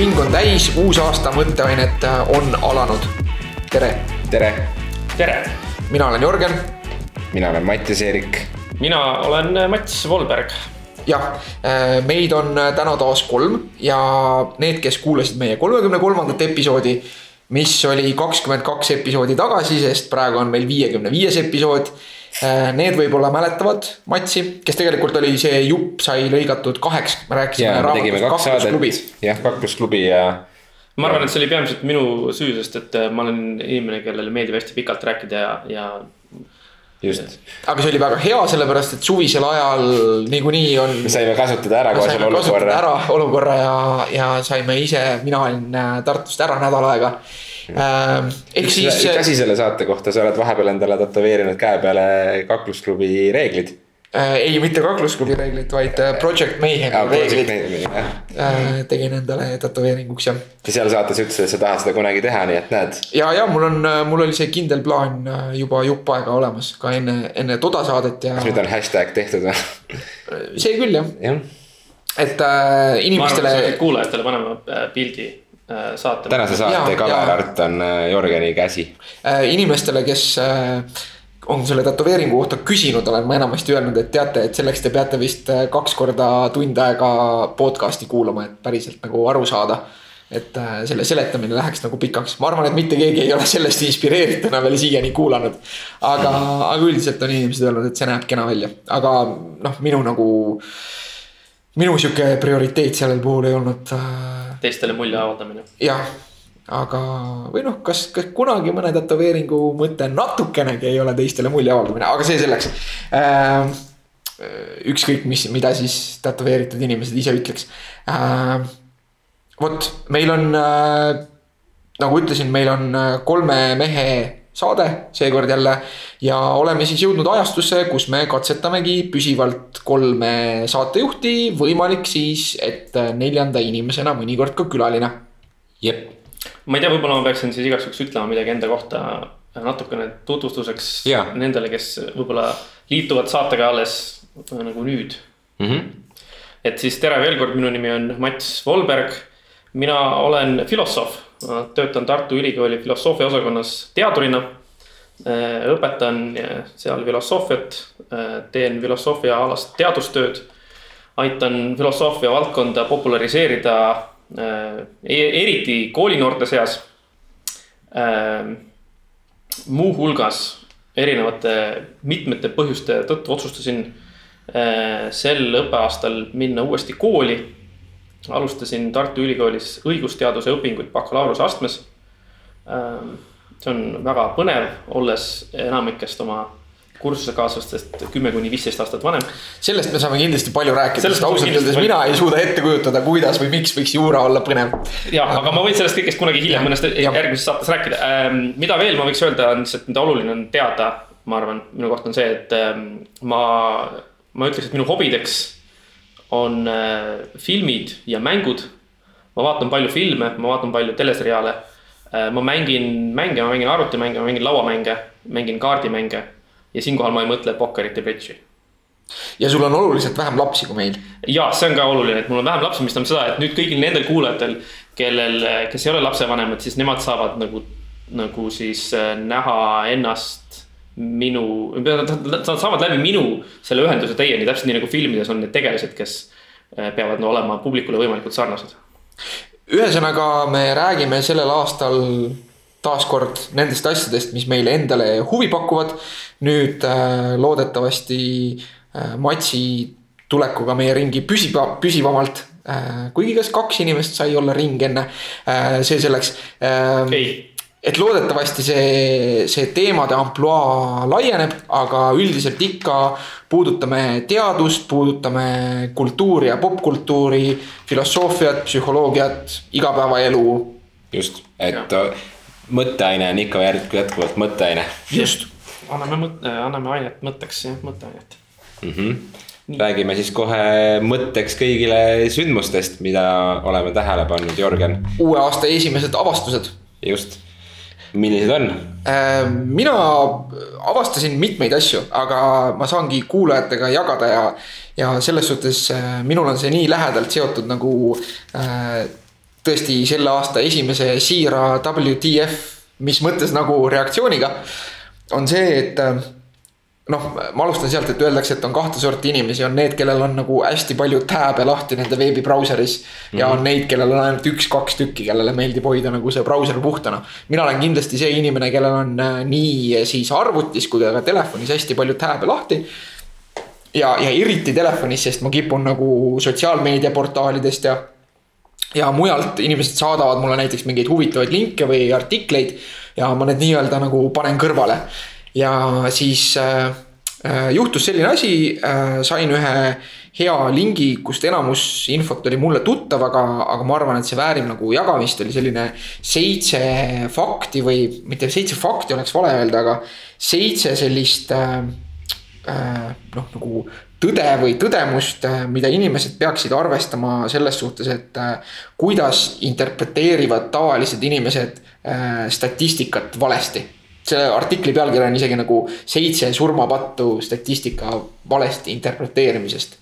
ring on täis, uus aasta mõtteainet on alanud. tere. tere. tere. mina olen Jörgen. mina olen Mattias Eerik. mina olen Mats Volberg jah, meid on täna taas kolm ja need, kes kuulasid meie kolmekümne kolmandat episoodi, mis oli kakskümmend kaks episoodi tagasi, sest praegu on meil viiekümne viies episood Äh, need võib-olla mäletavad Matsi, kes tegelikult oli see jupp sai lõigatud kaheks, me rääkisime raamatust Kaklusklubi. jah, Kaklusklubi ja. ma arvan, et see oli peamiselt minu süü, sest et äh, ma olen inimene, kellele meeldib hästi pikalt rääkida ja, ja just. aga see oli väga hea, sellepärast et suvisel ajal niikuinii on. me saime kasutada ära kohe selle olukorra. ära olukorra ja, ja saime ise, mina olin äh, Tartust ära nädal aega äh,. Ehk siis. üks asi selle saate kohta, sa oled vahepeal endale tätoveerinud käe peale kaklusklubi reeglid äh,. ei, mitte kaklusklubi reeglid, vaid äh, Project Mayhem ah, reeglid. Äh, tegin endale tätoveeringuks jah. ja seal saates ütlesid, et sa tahad seda kunagi teha, nii et näed. ja, ja mul on, äh, mul oli see kindel plaan äh, juba jupp aega olemas ka enne, enne toda saadet ja. kas nüüd on hashtag tehtud või? see küll jah ja. et äh, inimestele. kuulajatele paneme pildi Äh, saate. tänase saate cover art on äh, Jörgeni käsi. Äh, inimestele, kes on selle tätoveeringu kohta küsinud, olen ma enamasti öelnud, et teate, et selleks te peate vist kaks korda tund aega podcast'i kuulama, et päriselt nagu aru saada. et selle seletamine läheks nagu pikaks, ma arvan, et mitte keegi ei ole sellest inspireerituna veel siiani kuulanud. aga, aga üldiselt on inimesed öelnud, et see näeb kena välja, aga noh, minu nagu minu sihuke prioriteet sellel puhul ei olnud äh, teistele mulje avaldamine. jah, aga või noh, kas, kas kunagi mõne tätoveeringu mõte natukenegi ei ole teistele mulje avaldamine, aga see selleks äh,. ükskõik, mis, mida siis tätoveeritud inimesed ise ütleks äh,. vot, meil on äh, nagu ütlesin, meil on äh, kolme mehe saade seekord jälle. ja oleme siis jõudnud ajastusse, kus me katsetamegi püsivalt kolme saatejuhti, võimalik siis, et neljanda inimesena mõnikord ka külaline. jep. ma ei tea, võib-olla ma peaksin siis igaks juhuks ütlema midagi enda kohta natukene tutvustuseks ja. nendele, kes võib-olla liituvad saatega alles nagu nüüd mm. -hmm. et siis tere veel kord, minu nimi on Mats Volberg. mina olen filosoof ma töötan Tartu Ülikooli filosoofia osakonnas teadurina. Äh, õpetan äh, seal filosoofiat, äh, teen filosoofia alast teadustööd. aitan filosoofia valdkonda populariseerida e-, eriti koolinoorte seas. muuhulgas erinevate mitmete põhjuste tõttu otsustasin sel õppeaastal minna uuesti kooli alustasin Tartu Ülikoolis õigusteaduse õpinguid bakalaureuseastmes. Ähm, see on väga põnev, olles enamikest oma kursusekaaslastest kümme kuni viisteist aastat vanem. sellest me saame kindlasti palju rääkida, sest ausalt öeldes mina ei suuda ette kujutada, kuidas või miks võiks juura olla põnev. ja, aga ma võin sellest kõigest kunagi hiljem mõnes järgmises saates rääkida. Ähm, mida veel ma võiks öelda, on lihtsalt, mida oluline on teada, ma arvan, minu kohta on see, et ähm, ma, ma ütleks, et minu hobideks on äh, filmid ja mängud. ma vaatan palju filme, ma vaatan palju teleseriaale. Äh, ma mängin mänge, ma mängin arvutimänge, ma mängin lauamänge, mängin kaardimänge. ja siinkohal ma ei mõtle pokkerit ja bridži ja sul on oluliselt vähem lapsi kui meil. ja see on ka oluline, et mul on vähem lapsi, mis tähendab seda, et nüüd kõigil nendel kuulajatel, kellel, kes ei ole lapsevanemad, siis nemad saavad nagu, nagu siis äh, näha ennast minu, nad saavad läbi minu selle ühenduse teieni, täpselt nii nagu filmides on need tegelased, kes äh, peavad no, olema publikule võimalikult sarnased. ühesõnaga, me räägime sellel aastal taaskord nendest asjadest, mis meile endale huvi pakuvad. nüüd äh, loodetavasti äh, Matsi tulekuga meie ringi püsiva, püsivamalt äh,. kuigi kas kaks inimest sai olla ring enne äh,, see selleks äh,. ei et loodetavasti see, see teemade ampluaa laieneb, aga üldiselt ikka puudutame teadust, puudutame kultuuri ja popkultuuri, filosoofiat, psühholoogiat, igapäevaelu. just, et ja. mõtteaine on ikka jätkuvalt mõtteaine. just. anname mõtte, anname ainet mõtteks, jah, mõtteainet mm. -hmm. räägime siis kohe mõtteks kõigile sündmustest, mida oleme tähele pannud, Jörgen. uue aasta esimesed avastused. just millised on? Äh, mina avastasin mitmeid asju, aga ma saangi kuulajatega jagada ja, ja selles suhtes äh, minul on see nii lähedalt seotud nagu äh, tõesti selle aasta esimese siira WTF, mis mõttes nagu reaktsiooniga. on see, et noh, ma alustan sealt, et öeldakse, et on kahte sorti inimesi, on need, kellel on nagu hästi palju tab'e lahti nende veebibrauseris mm. -hmm. ja on mhm. neid, kellel on ainult üks-kaks tükki, kellele meeldib hoida nagu see brauser puhtana. mina olen kindlasti see inimene, kellel on äh, nii siis arvutis kui ka telefonis hästi palju tab'e lahti. ja, ja eriti telefonis, sest ma kipun nagu sotsiaalmeediaportaalidest ja ja mujalt inimesed saadavad mulle näiteks mingeid huvitavaid linke või artikleid ja ma need nii-öelda nagu panen kõrvale ja siis äh, äh, juhtus selline asi äh,, sain ühe hea lingi, kust enamus infot oli mulle tuttav, aga, aga ma arvan, et see väärib nagu jagamist, oli selline seitse fakti või mitte seitse fakti oleks vale öelda, aga seitse sellist äh, noh, nagu tõde või tõdemust, mida inimesed peaksid arvestama selles suhtes, et kuidas interpreteerivad tavalised inimesed statistikat valesti selle artikli pealkiri on isegi nagu seitse surmapattu statistika valesti interpreteerimisest.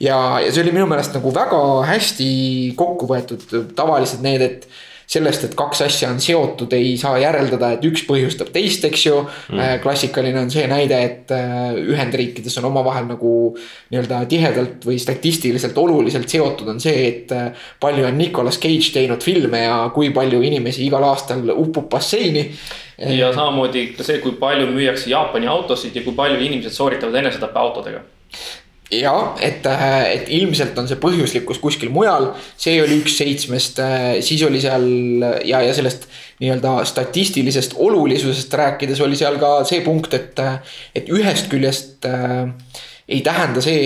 ja, ja see oli minu meelest nagu väga hästi kokku võetud, tavaliselt need, et sellest, et kaks asja on seotud, ei saa järeldada, et üks põhjustab teist, eks ju. Mm.. Äh, klassikaline on see näide, et äh, Ühendriikides on omavahel nagu nii-öelda tihedalt või statistiliselt oluliselt seotud, on see, et äh, palju on Nicolas Cage teinud filme ja kui palju inimesi igal aastal upub basseini. Ja samamoodi ka see, kui palju müüakse Jaapani autosid ja kui palju inimesed sooritavad enesetappe autodega ja et, et ilmselt on see põhjuslikkus kuskil mujal, see oli üks seitsmest, siis oli seal ja, ja sellest nii-öelda statistilisest olulisusest rääkides oli seal ka see punkt, et, et ühest küljest äh, ei tähenda see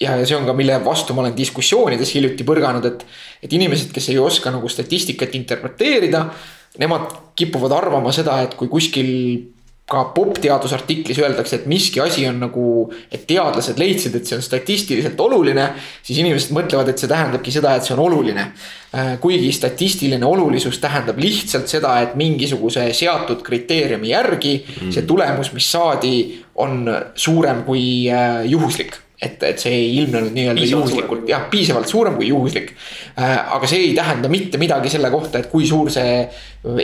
ja, ja see on ka, mille vastu ma olen diskussioonides hiljuti põrganud, et, et inimesed, kes ei oska nagu statistikat interpreteerida nemad kipuvad arvama seda, et kui kuskil ka popteadusartiklis öeldakse, et miski asi on nagu, et teadlased leidsid, et see on statistiliselt oluline, siis inimesed mõtlevad, et see tähendabki seda, et see on oluline. Äh, kuigi statistiline olulisus tähendab lihtsalt seda, et mingisuguse seatud kriteeriumi järgi mm. see tulemus, mis saadi, on suurem kui äh, juhuslik et, et see ei ilmnenud nii-öelda juhuslikult, jah, piisavalt suurem kui juhuslik. Äh, aga see ei tähenda mitte midagi selle kohta, et kui suur see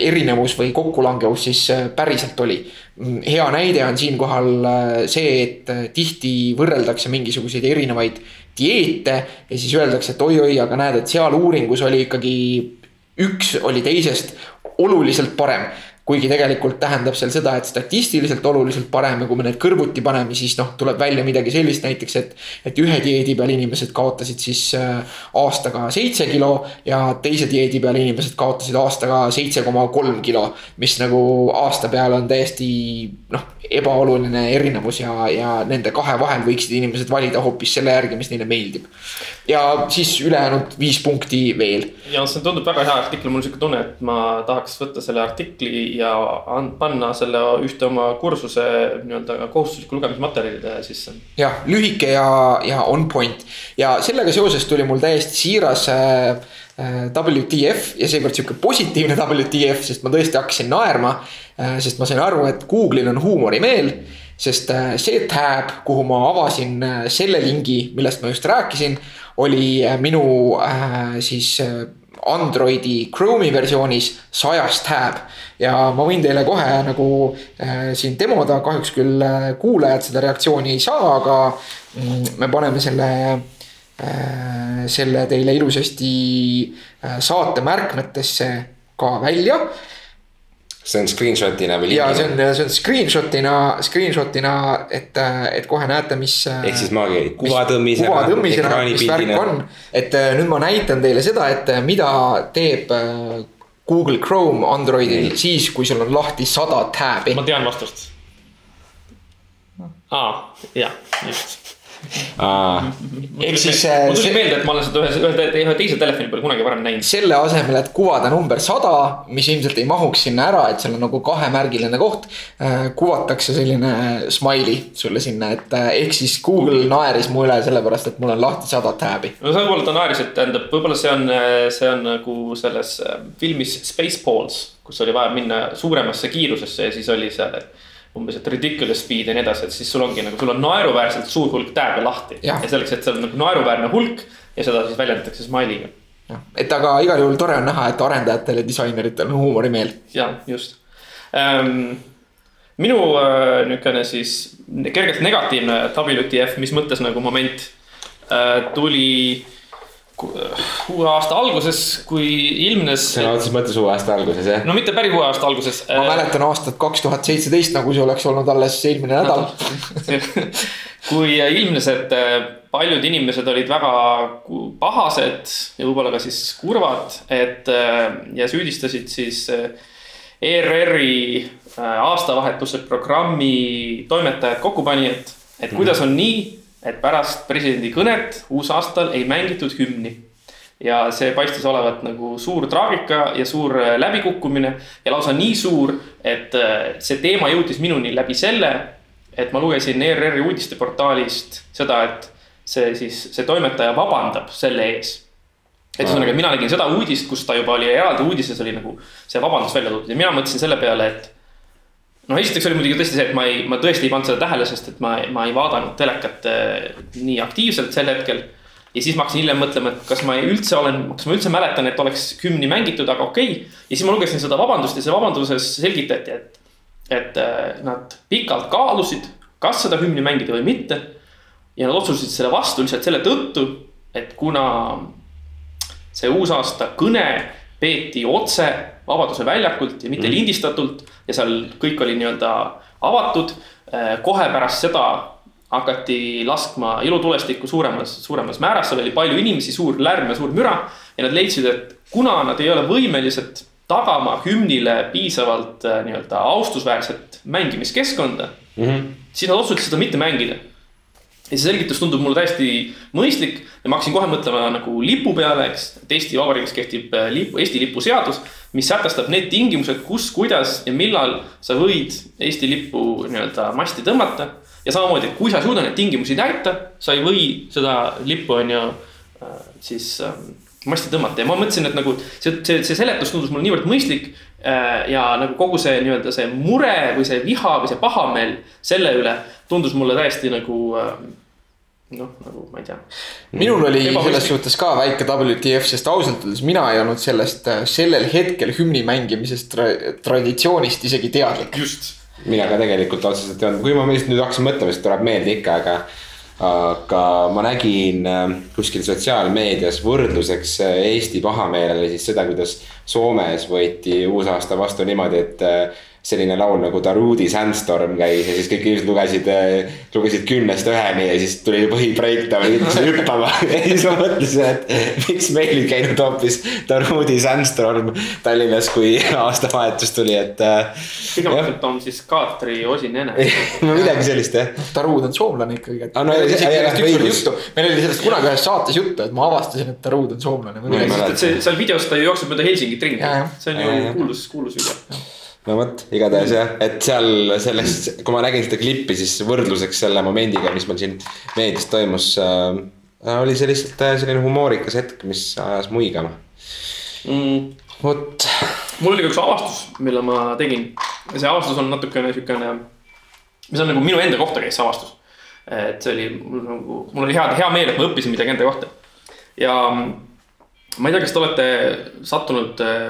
erinevus või kokkulangevus siis äh, päriselt oli. Mm, hea näide on siinkohal äh, see, et tihti võrreldakse mingisuguseid erinevaid dieete ja siis öeldakse, et oi-oi, aga näed, et seal uuringus oli ikkagi üks oli teisest oluliselt parem kuigi tegelikult tähendab seal seda, et statistiliselt oluliselt parem ja kui me need kõrvuti paneme, siis noh, tuleb välja midagi sellist näiteks, et. et ühe dieedi peal inimesed kaotasid siis äh, aastaga seitse kilo ja teise dieedi peal inimesed kaotasid aastaga seitse koma kolm kilo. mis nagu aasta peale on täiesti noh, ebaoluline erinevus ja, ja nende kahe vahel võiksid inimesed valida hoopis selle järgi, mis neile meeldib. ja siis ülejäänud viis punkti veel. ja see tundub väga hea artikkel, mul on sihuke tunne, et ma tahaks võtta selle artikli ja panna selle ühte oma kursuse nii-öelda kohustusliku lugemismaterjalide sisse. jah, lühike ja, ja on point ja sellega seoses tuli mul täiesti siiras äh, äh WTF ja seekord sihuke positiivne WTF, sest ma tõesti hakkasin naerma. Äh, sest ma sain aru, et Google'il on huumorimeel. sest see tab, kuhu ma avasin selle lingi, millest ma just rääkisin, oli minu siis Androidi Chrome'i versioonis sajas tab. ja ma võin teile kohe nagu äh, siin demoda, kahjuks küll äh, kuulajad seda reaktsiooni ei saa, aga mm, me paneme selle äh,, selle teile ilusasti äh, saate märkmetesse ka välja see on screenshot'ina või ja see on, see on screenshot'ina, screenshot'ina, et, et kohe näete, mis. ehk siis maagi kuvatõmmisena. kuvatõmmisena, mis värk on, et äh, nüüd ma näitan teile seda, et äh, mida teeb äh, Google Chrome Androidil mm. siis, kui sul on lahti sada tab'i. ma tean vastust. aa, jah, just ehk siis. mul tuli meelde, et ma olen seda ühes, ühe, ühe teise telefoni peal kunagi varem näinud. selle asemel, et kuvada number sada, mis ilmselt ei mahuks sinna ära, et seal on nagu kahemärgiline koht. Äh, kuvatakse selline smiley sulle sinna, et äh, ehk siis Google naeris mu üle sellepärast, et mul on lahti sada tab'i. no võib-olla ta naeris, et tähendab, võib-olla see on, see on nagu selles äh, filmis Spaceballs, kus oli vaja minna suuremasse kiirusesse ja siis oli seal, et umbes, et ridiculous speed ja nii edasi, et siis sul ongi nagu, sul on naeruväärselt suur hulk tääbe lahti. ja selleks, et seal on nagu naeruväärne hulk ja seda siis väljendatakse smiley'ga et aga igal juhul tore on näha, et arendajatel ja disaineritel on huumorimeel. ja just ähm,. minu äh, niisugune siis kergelt negatiivne WTF, mis mõttes nagu moment äh, tuli uue aasta alguses, kui ilmnes. sõna otseses mõttes uue aasta alguses jah? no mitte päris uue aasta alguses. ma mäletan aastat kaks tuhat seitseteist, nagu see oleks olnud alles eelmine nädal kui ilmnes, et äh, paljud inimesed olid väga pahased ja võib-olla ka siis kurvad, et äh, ja süüdistasid siis äh, ERR-i aastavahetuse programmi toimetajad, kokkupanijad, et kuidas on nii et pärast presidendi kõnet uusaastal ei mängitud hümni. ja see paistis olevat nagu suur traagika ja suur äh, läbikukkumine ja lausa nii suur, et äh, see teema jõudis minuni läbi selle, et ma lugesin ERR-i uudisteportaalist seda, et see siis, see toimetaja vabandab selle ees et ühesõnaga, mina nägin seda uudist, kus ta juba oli eraldi uudises oli nagu see vabandus välja toodud ja mina mõtlesin selle peale, et no esiteks oli muidugi tõesti see, et ma ei, ma tõesti ei pannud seda tähele, sest et ma, ma ei vaadanud telekat äh, nii aktiivselt sel hetkel. ja siis ma hakkasin hiljem mõtlema, et kas ma üldse olen, kas ma üldse mäletan, et oleks hümni mängitud, aga okei okay.. ja siis ma lugesin seda vabandust ja see vabanduses selgitati, et, et äh, nad pikalt kaalusid, kas seda hümni mängida või mitte. ja nad otsustasid selle vastu lihtsalt selle tõttu, et kuna see uusaasta kõne peeti otse Vabaduse väljakult ja mitte mm. lindistatult ja seal kõik oli nii-öelda avatud. Eh, kohe pärast seda hakati laskma ilutulestikku suuremas, suuremas määras, seal oli palju inimesi, suur lärm ja suur müra. ja nad leidsid, et kuna nad ei ole võimelised tagama hümnile piisavalt eh, nii-öelda austusväärset mängimiskeskkonda mm, -hmm. siis nad otsustasid seda mitte mängida ja see selgitus tundub mulle täiesti mõistlik ja ma hakkasin kohe mõtlema nagu lipu peale, eks. et Eesti Vabariigis kehtib äh, lipu, Eesti lipu seadus, mis sätestab need tingimused, kus, kuidas ja millal sa võid Eesti lipu nii-öelda masti tõmmata. ja samamoodi, et kui sa ei suuda neid tingimusi täita, sa ei või seda lippu, on ju, äh, siis ähm, masti tõmmata ja ma mõtlesin, et nagu see, see, see seletus tundus mulle niivõrd mõistlik. Äh, ja nagu kogu see nii-öelda see mure või see viha või see pahameel selle üle tundus mulle täiesti nagu noh, nagu ma ei tea. minul oli selles suhtes ka väike WTF, sest ausalt öeldes mina ei olnud sellest äh, sellel hetkel hümni mängimisest tra traditsioonist isegi teadlik. just. mina ka tegelikult otseselt ei olnud, kui ma lihtsalt nüüd hakkasin mõtlema, siis tuleb meelde ikka, aga. aga ma nägin äh, kuskil sotsiaalmeedias võrdluseks äh, Eesti pahameelele siis seda, kuidas Soomes võeti uusaasta vastu niimoodi, et selline laul nagu Daruudi Sandstorm käis ja siis kõik inimesed lugesid, lugesid kümnest üheni ja siis tuli põhibreikdown ja hakkasid hüppama. ja siis ma mõtlesin, et miks meil ei käinud hoopis Daruudi Sandstorm Tallinnas, kui aastavahetus tuli, et. Äh, pigem ilmselt on siis Kaatri Osinene no midagi sellist jah. Daruud on soomlane ikkagi. Ah, no, meil oli sellest kunagi ühes saates juttu, et ma avastasin, et Daruud on soomlane. seal videos ta ju jookseb mööda Helsingit ringi, see on ju kuulus, kuulus video no vot, igatahes jah, et seal sellest, kui ma nägin seda klippi, siis võrdluseks selle momendiga, mis meil siin meedias toimus äh,. oli see lihtsalt äh, selline humoorikas hetk, mis ajas muigama mm.. vot. mul oli ka üks avastus, mille ma tegin see avastus on natukene siukene, mis on nagu minu enda kohta käis see avastus. et see oli mul nagu, mul oli hea, hea meel, et ma õppisin midagi enda kohta ja ma ei tea, kas te olete sattunud äh,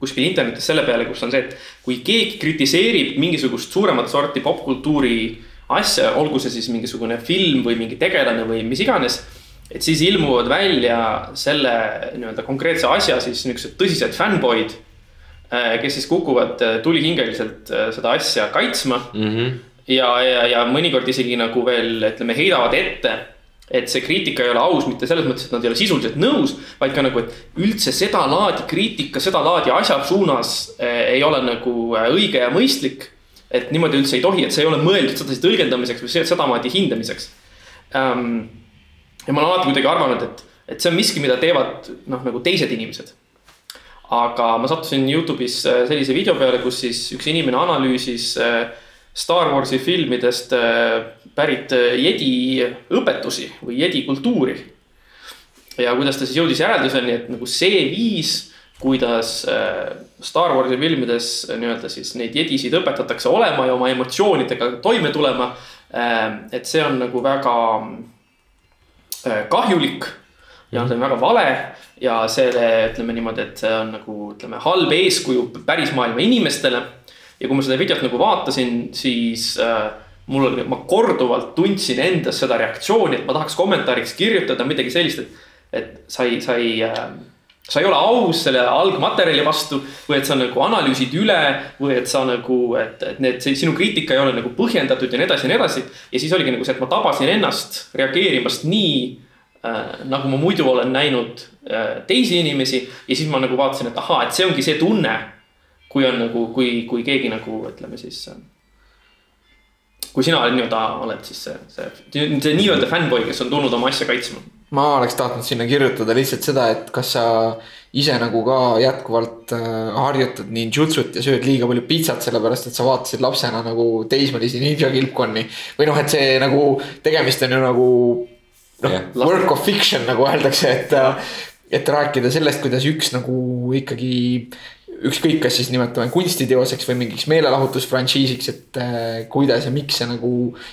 kuskil internetis selle peale, kus on see, et kui keegi kritiseerib mingisugust suuremat sorti popkultuuri asja, olgu see siis mingisugune film või mingi tegelane või mis iganes. et siis ilmuvad välja selle nii-öelda konkreetse asja siis niisugused tõsised fännboid. Äh, kes siis kukuvad äh, tulihingeliselt seda asja kaitsma mm. -hmm. ja, ja, ja mõnikord isegi nagu veel ütleme, heidavad ette et see kriitika ei ole aus mitte selles mõttes, et nad ei ole sisuliselt nõus, vaid ka nagu, et üldse sedalaadi kriitika, sedalaadi asja suunas eh, ei ole nagu eh, õige ja mõistlik. et niimoodi üldse ei tohi, et see ei ole mõeldud sedasi tõlgendamiseks või sedamoodi hindamiseks ähm,. ja ma olen alati kuidagi arvanud, et, et see on miski, mida teevad noh, nagu teised inimesed. aga ma sattusin Youtube'is eh, sellise video peale, kus siis üks inimene analüüsis äh, Star Warsi filmidest äh, pärit äh, jedi õpetusi või jedi kultuuri. ja kuidas ta siis jõudis järelduseni, et nagu see viis, kuidas äh, Star Warsi filmides nii-öelda siis neid jedisid õpetatakse olema ja oma emotsioonidega toime tulema. et see on nagu väga kahjulik ja see on väga vale ja selle, ütleme niimoodi, et see on nagu ütleme, halb eeskuju päris maailma inimestele. Ja kui ma seda videot nagu vaatasin, siis äh, mul ma korduvalt tundsin endas seda reaktsiooni, et ma tahaks kommentaariks kirjutada midagi sellist, et, et sa ei, sa ei äh, sa ei ole aus selle algmaterjali vastu või et sa nagu analüüsid üle või et sa nagu, et, et need, sinu kriitika ei ole nagu põhjendatud ja nii edasi ja nii edasi. ja siis oligi nagu see, et ma tabasin ennast reageerimast nii äh, nagu ma muidu olen näinud äh, teisi inimesi. ja siis ma nagu vaatasin, et ahaa, et see ongi see tunne, kui on nagu, kui, kui keegi nagu ütleme siis äh, kui sina oled nii-öelda, oled siis see, see, see nii-öelda fännboi, kes on tulnud oma asja kaitsma ma oleks tahtnud sinna kirjutada lihtsalt seda, et kas sa ise nagu ka jätkuvalt äh, harjutad ninjutsut ja sööd liiga palju pitsat, sellepärast et sa vaatasid lapsena nagu teismelisi ninja kilpkonni. või noh, et see nagu tegemist on ju nagu noh yeah., work of fiction nagu öeldakse, et, et rääkida sellest, kuidas üks nagu ikkagi ükskõik, kas siis nimetame kunstiteoseks või mingiks meelelahutusfrantsiisiks, et äh, kuidas ja miks see nagu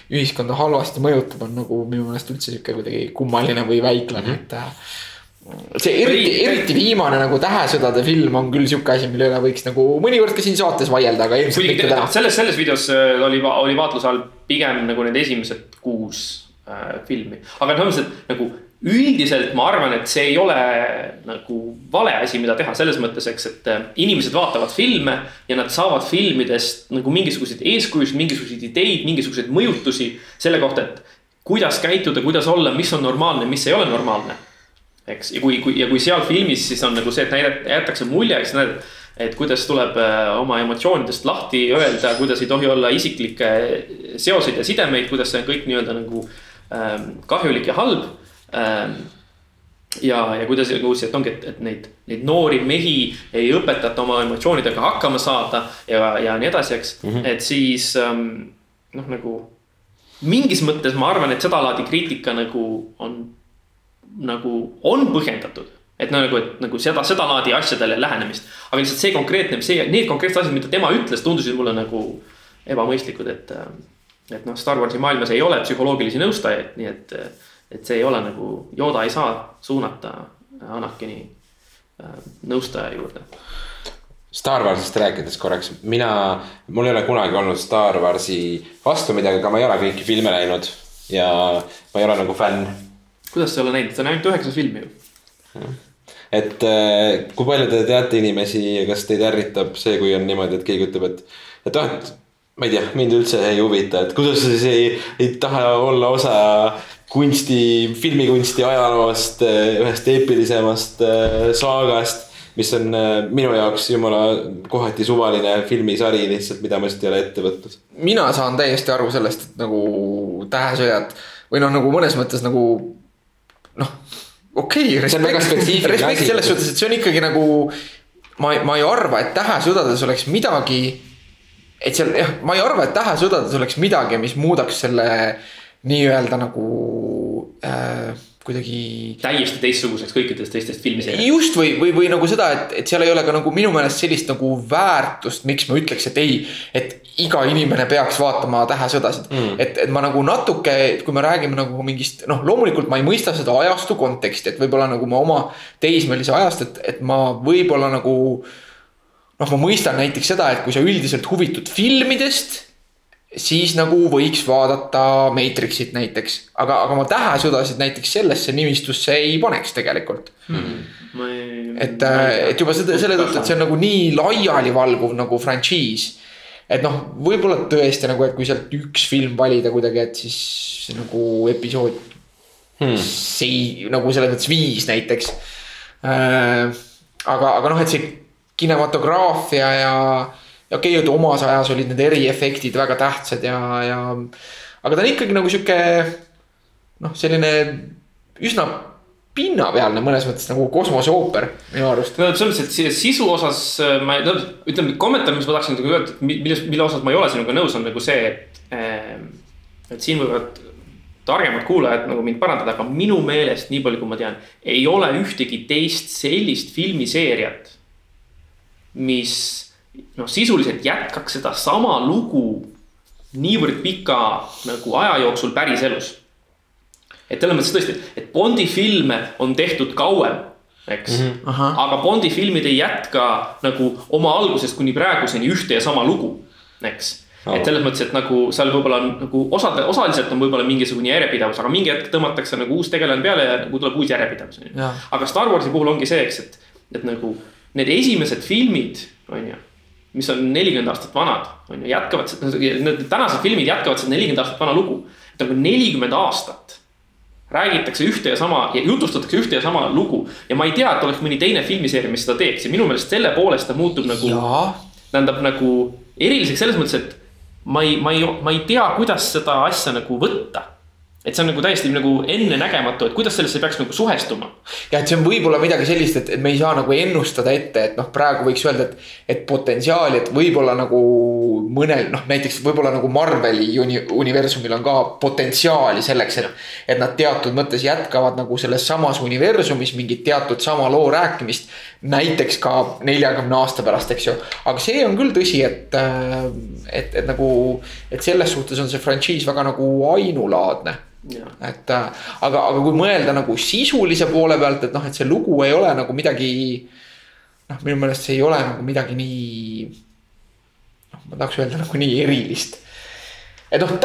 ühiskonda halvasti mõjutab, on nagu minu meelest üldse sihuke kuidagi kummaline või väiklane mm, -hmm. et äh, see eriti, eriti viimane nagu Tähesõdade film on küll sihuke asi, mille üle võiks nagu mõnikord ka siin saates vaielda, aga ilmselt mitte täna. selles, selles videos äh, oli, oli vaatluse all pigem nagu need esimesed kuus äh, filmi, aga noh, nagu üldiselt ma arvan, et see ei ole nagu vale asi, mida teha selles mõttes, eks, et äh, inimesed vaatavad filme ja nad saavad filmidest nagu mingisuguseid eeskujusid, mingisuguseid ideid, mingisuguseid mõjutusi selle kohta, et kuidas käituda, kuidas olla, mis on normaalne, mis ei ole normaalne. eks, ja kui, kui ja kui seal filmis siis on nagu see, et näidata, jäetakse mulje, eks näed, et kuidas tuleb äh, oma emotsioonidest lahti öelda, kuidas ei tohi olla isiklikke seoseid ja sidemeid, kuidas see on kõik nii-öelda nagu ähm, kahjulik ja halb ja, ja kuidas nagu see, et ongi, et, et neid, neid noori mehi ei õpetata oma emotsioonidega hakkama saada ja, ja nii edasi, eks mm, -hmm. et siis ähm, noh, nagu. mingis mõttes ma arvan, et sedalaadi kriitika nagu on, nagu on põhjendatud et no nagu, et nagu seda, sedalaadi asjadele lähenemist. aga lihtsalt see konkreetne, see, need konkreetsed asjad, mida tema ütles, tundusid mulle nagu ebamõistlikud, et. Ähm, et noh, Star Warsi maailmas ei ole psühholoogilisi nõustajaid, nii et et see ei ole nagu, Yoda ei saa suunata Anakini äh, nõustaja juurde. Star Warsist rääkides korraks, mina, mul ei ole kunagi olnud Star Warsi vastu midagi, aga ma ei ole kõiki filme näinud ja ma ei ole nagu fänn. kuidas sa ei ole näinud, see on ainult üheksas film ju. et äh, kui palju te teate inimesi ja kas teid ärritab see, kui on niimoodi, et keegi ütleb, et, et noh, et ma ei tea, mind üldse ei huvita, et kuidas sa siis ei, ei taha olla osa kunsti, filmikunsti ajaloost, eh, ühest eepilisemast eh, saagast. mis on eh, minu jaoks jumala kohati suvaline filmisari lihtsalt, mida ma lihtsalt ei ole ette võtnud. mina saan täiesti aru sellest, et nagu Tähesõjad või noh, nagu mõnes mõttes nagu noh, okei okay,. asi. respekt selles suhtes, et see on ikkagi nagu. ma, ma ei arva, et Tähesõdades oleks midagi. et seal jah, ma ei arva, et Tähesõdades oleks midagi, mis muudaks selle nii-öelda nagu äh, kuidagi. täiesti teistsuguseks kõikidest teistest filmiseeriatest. just või, või, või nagu seda, et, et seal ei ole ka nagu minu meelest sellist nagu väärtust, miks ma ütleks, et ei. et iga inimene peaks vaatama Tähesõdasid mm.. et, et ma nagu natuke, kui me räägime nagu mingist, noh, loomulikult ma ei mõista seda ajastu konteksti, et võib-olla nagu ma oma teismelise ajast, et, et ma võib-olla nagu. noh, ma mõistan näiteks seda, et kui sa üldiselt huvitud filmidest siis nagu võiks vaadata Matrixit näiteks, aga, aga ma tähesõdasid näiteks sellesse nimistusse ei paneks tegelikult hmm.. et, äh, et juba seda, selle tõttu, et see on nagu nii laialivalguv nagu frantsiis. et noh, võib-olla tõesti nagu, et kui sealt üks film valida kuidagi, et siis nagu episood hmm. sei-, nagu selles mõttes viis näiteks äh,. aga, aga noh, et see kinematograafia ja okei okay,, omas ajas olid need eriefektid väga tähtsad ja, ja. aga ta on ikkagi nagu sihuke noh, selline üsna pinnapealne mõnes mõttes nagu kosmoseooper minu arust. no selles mõttes, et sisu osas äh, ma ütleme kommentaar, mis ma tahaksin nagu öelda, milles, mille osas ma ei ole sinuga nõus, on nagu see, et. Ähm, et siin võivad targemad kuulajad nagu mind parandada, aga minu meelest, nii palju kui ma tean, ei ole ühtegi teist sellist filmiseeriat. mis noh, sisuliselt jätkaks sedasama lugu niivõrd pika nagu aja jooksul päriselus. et selles mõttes tõesti, et Bondi filme on tehtud kauem, eks mm. -hmm. aga Bondi filmid ei jätka nagu oma algusest kuni praeguseni ühte ja sama lugu, eks oh.. et selles mõttes, et nagu seal võib-olla on nagu osad, osaliselt on võib-olla mingisugune järjepidevus, aga mingi hetk tõmmatakse nagu uus tegelane peale ja nagu tuleb uus järjepidevus, on ju. aga Star Warsi puhul ongi see, eks, et, et nagu need esimesed filmid, on ju mis on nelikümmend aastat vanad, on ju, jätkavad, need tänased filmid jätkavad seda nelikümmend aastat vana lugu. et nagu nelikümmend aastat räägitakse ühte ja sama ja jutustatakse ühte ja sama lugu. ja ma ei tea, et oleks mõni teine filmiseeria, mis seda teeks ja minu meelest selle poolest ta muutub nagu, tähendab nagu eriliseks selles mõttes, et ma ei, ma ei, ma ei tea, kuidas seda asja nagu võtta et see on nagu täiesti nagu ennenägematu, et kuidas sellesse peaks nagu suhestuma. ja et see on võib-olla midagi sellist, et, et me ei saa nagu ennustada ette, et noh, praegu võiks öelda, et. et potentsiaali, et võib-olla nagu mõnel noh, näiteks võib-olla nagu Marveli uni, universumil on ka potentsiaali selleks, et. et nad teatud mõttes jätkavad nagu selles samas universumis mingit teatud sama loo rääkimist. Näiteks ka neljakümne aasta pärast, eks ju, aga see on küll tõsi, et, et, et nagu, et selles suhtes on see frantsiis väga nagu ainulaadne et äh, aga, aga kui mõelda nagu sisulise poole pealt, et noh, et see lugu ei ole nagu midagi. noh, minu meelest see ei ole nagu midagi nii. noh, ma tahaks öelda nagu nii erilist. et noh,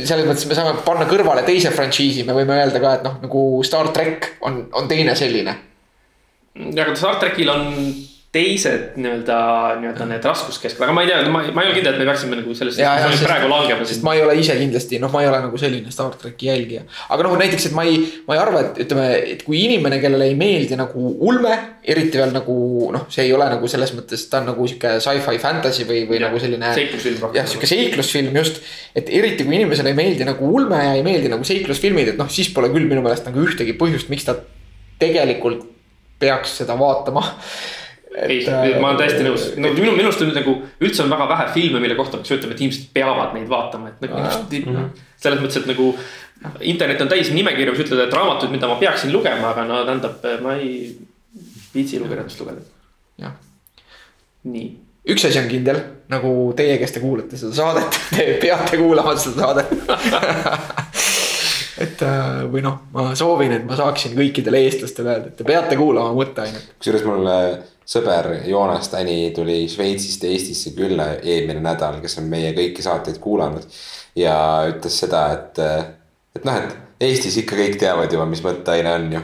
selles mõttes me saame panna kõrvale teise frantsiisi, me võime öelda ka, et noh, nagu Star track on, on teine selline. Ja aga Star trackil on teised nii-öelda, nii-öelda need raskuskeskkonnad, aga ma ei tea, ma, ma ei ole kindel, et me peaksime nagu sellesse praegu langema. sest ma ei ole ise kindlasti, noh, ma ei ole nagu selline Star tracki jälgija. aga noh, näiteks, et ma ei, ma ei arva, et ütleme, et kui inimene, kellele ei meeldi nagu ulme, eriti veel nagu noh, see ei ole nagu selles mõttes, ta on nagu sihuke sci-fi fantasy või, või ja, nagu selline. seiklusfilm. jah, sihuke seiklusfilm just. et eriti kui inimesele ei meeldi nagu ulme ja ei meeldi nagu seiklusfilmid, et noh, siis pole küll minu meelest nagu ühtegi põhjust, miks ta tegelikult peaks seda vaatama ei, äh, ma olen täiesti nõus, no minu, minu arust on nagu üldse on väga vähe filme, mille kohta peaks ütlema, et inimesed peavad neid vaatama, et nagu minu arust mm -hmm. selles mõttes, et nagu. internet on täis nimekirju, mis ütlevad, et raamatuid, mida ma peaksin lugema, aga no tähendab, ma ei viitsi lugedatust lugeda. jah. nii. üks asi on kindel, nagu teie, kes te kuulate seda saadet, te peate kuulama seda saadet et äh, või noh, ma soovin, et ma saaksin kõikidele eestlastele öelda, et te peate kuulama mõtteainet. kusjuures mul sõber Joonas Täni tuli Šveitsist Eestisse külla eelmine nädal, kes on meie kõiki saateid kuulanud. ja ütles seda, et, et noh, et Eestis ikka kõik teavad juba, mis mõtteaine on ju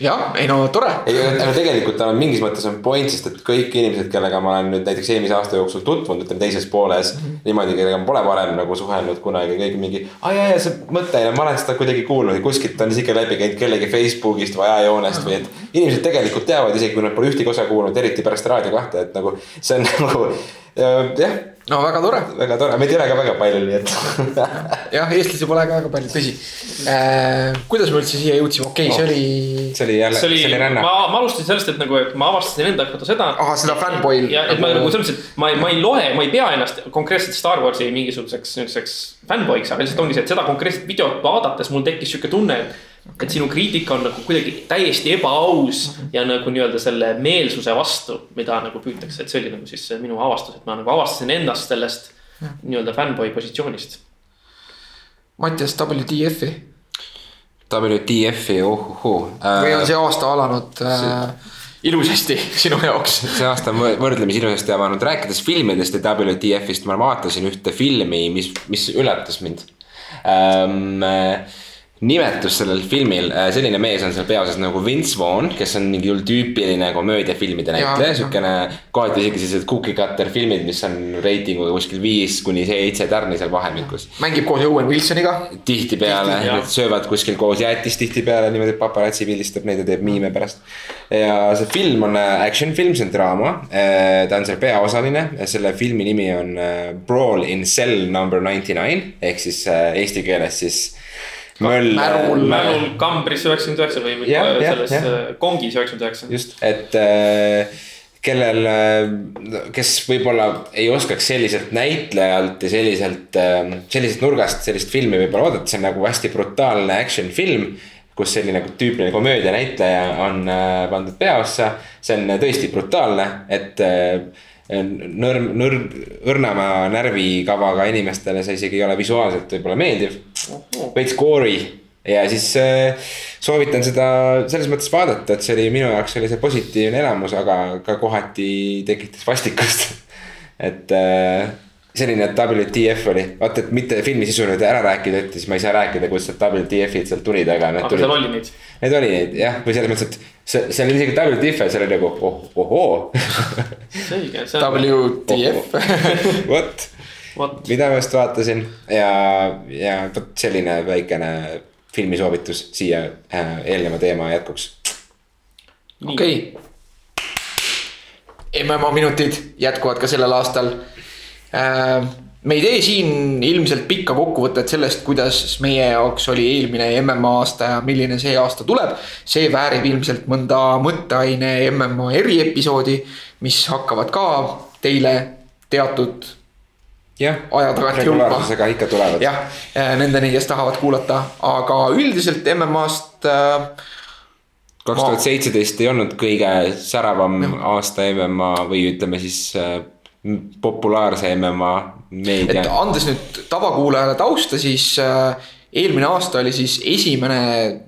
jah, ei no tore. ei, aga tegelikult tal on mingis mõttes on point, sest et kõik inimesed, kellega ma olen nüüd näiteks eelmise aasta jooksul tutvunud, ütleme teises pooles mm. -hmm. niimoodi, kellega ma pole varem nagu suhelnud kunagi, kõik mingi. aa jaa, jaa, see mõtteaine, ma olen seda kuidagi kuulnud, kuskilt on isegi läbi käinud kellegi Facebookist või ajajoonest või et. inimesed tegelikult teavad, isegi kui nad pole ühtegi osa kuulnud, eriti pärast Raadio kahte, et nagu see on nagu jah no väga tore. väga tore, meid ei ole ka väga palju, nii et jah, eestlasi pole ka väga palju, tõsi äh,. kuidas me üldse siia jõudsime, okei okay, oh., see oli. see oli jälle, see oli ränne. ma, ma alustasin sellest, et nagu, et ma avastasin enda kohta seda. ahah, seda fanboy'l. ja, et ma nagu selles mõttes, et ma, ma ei loe, ma ei pea ennast konkreetselt Star Warsi mingisuguseks niisuguseks fanboy'ks, aga lihtsalt ongi see, et seda konkreetset videot vaadates mul tekkis sihuke tunne, et et sinu kriitika on nagu kuidagi täiesti ebaaus ja nagu nii-öelda selle meelsuse vastu, mida nagu püütakse, et see oli nagu siis minu avastus, et ma nagu avastasin ennast sellest nii-öelda fännboi positsioonist. Mattias WTF-i. WTF-i, ohuhuu äh,. või on see aasta alanud äh, ilusasti sinu jaoks? see aasta on võrdlemisi ilusasti avanud, rääkides filmidest ja WTF-ist, ma vaatasin ühte filmi, mis, mis üllatas mind ähm, äh, nimetus sellel filmil, äh, selline mees on seal peaosas nagu Vince Vaughn, kes on mingi tüüpiline komöödiafilmide näitleja, siukene. kohati isegi sellised cookie cutter filmid, mis on reitinguga kuskil viis kuni seitse tärni seal vahemikus. mängib koos Owen Wilsoniga. tihtipeale Tihti, söövad kuskil koos jäätist tihtipeale niimoodi, et paparatsi pildistab neid ja teeb miime pärast. ja see film on äh, action film, see on draama. Äh, ta on seal peaosaline, selle filmi nimi on Brawl in cell number ninety nine ehk siis eesti keeles siis möll. mälul, mälul kambris üheksakümmend üheksa või, ja, selles ja, ja. kongis üheksakümmend üheksa. just, et äh, kellel, äh, kes võib-olla ei oskaks selliselt näitlejalt ja selliselt, äh, sellisest nurgast sellist filmi võib-olla oodata, see on nagu hästi brutaalne action film kus selline nagu tüüpiline komöödia näitleja on pandud peaossa. see on tõesti brutaalne, et nõrm, nõrm, õrnema närvikavaga inimestele see isegi ei ole visuaalselt võib-olla meeldiv. veits gory. Ja siis äh, soovitan seda selles mõttes vaadata, et see oli minu jaoks oli see positiivne elamus, aga ka kohati tekitas vastikust. Et äh, selline WTF oli, vaata, et mitte filmi sisu nüüd ära rääkida, et siis ma ei saa rääkida, kuidas need WTF-id sealt tulid, aga. aga tulid, seal oli neid? Need oli neid jah, või selles mõttes, et see, seal oli isegi WTF-e, seal oli nagu oh, ohoo. selge. WTF. vot, mida ma just vaatasin ja, ja vot selline väikene filmisoovitus siia äh, eelneva teema jätkuks. okei okay. MMA minutid jätkuvad ka sellel aastal me ei tee siin ilmselt pikka kokkuvõtet sellest, kuidas meie jaoks oli eelmine MMA aasta ja milline see aasta tuleb. see väärib ilmselt mõnda mõtteaine MMA eriepisoodi, mis hakkavad ka teile teatud jah, aja tagant jõudma. ikka tulevad. jah, äh, nendeni, kes tahavad kuulata, aga üldiselt MMA-st äh, kaks tuhat seitseteist ei olnud kõige säravam ja. aasta MMA või ütleme siis populaarse MMA meedia. et andes nüüd tavakuulajale tausta, siis äh, eelmine aasta oli siis esimene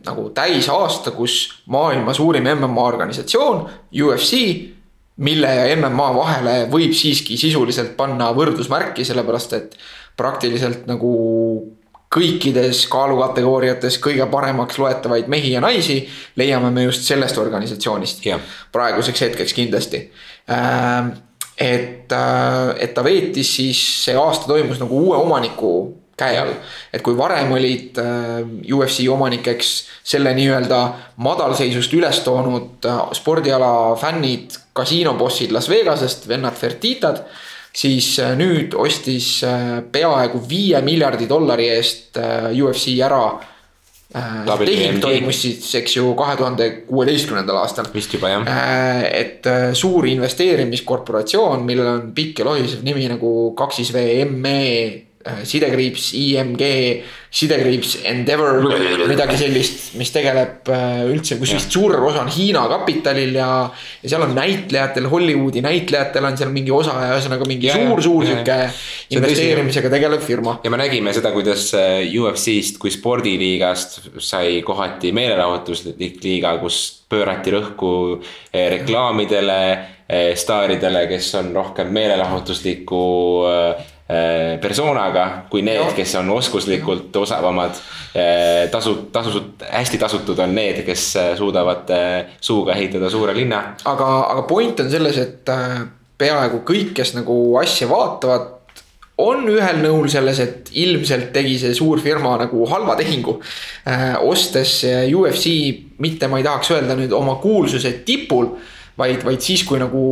nagu täisaasta, kus maailma suurim MMA organisatsioon, UFC, mille ja MMA vahele võib siiski sisuliselt panna võrdusmärki, sellepärast et praktiliselt nagu kõikides kaalukategooriates kõige paremaks loetavaid mehi ja naisi leiame me just sellest organisatsioonist. praeguseks hetkeks kindlasti äh, et, äh, et ta veetis siis, see aasta toimus nagu uue omaniku käe all. et kui varem olid äh, UFC omanikeks selle nii-öelda madalseisust üles toonud äh, spordiala fännid, kasiinobossid Las Vegasest, vennad Fertitad. siis nüüd ostis peaaegu viie miljardi dollari eest UFC ära tehing toimus siis, eks ju, kahe tuhande kuueteistkümnendal aastal. vist juba jah. Äh, et äh, suur investeerimiskorporatsioon, millel on pikk ja lohisev nimi nagu kaksis V M E Äh, sidekriips IMG, sidekriips Endeavor, midagi sellist, mis tegeleb äh, üldse, kus vist suur osa on Hiina kapitalil ja. ja seal on näitlejatel, Hollywoodi näitlejatel on seal mingi osa ja ühesõnaga mingi suur-suur sihuke investeerimisega tegelev firma. ja me nägime seda, kuidas äh, UFC-st kui spordiliigast sai kohati meelelahutuslik liiga, kus pöörati rõhku reklaamidele, staaridele, kes on rohkem meelelahutusliku Äh, persoonaga kui need, kes on oskuslikult osavamad. Äh, tasu, tasusud, hästi tasutud on need, kes äh, suudavad suuga ehitada suure linna. aga, aga point on selles, et peaaegu kõik, kes nagu asja vaatavad on ühel nõul selles, et ilmselt tegi see suur firma nagu halva tehingu äh,. ostes UFC, mitte ma ei tahaks öelda nüüd oma kuulsuse tipul, vaid, vaid siis, kui nagu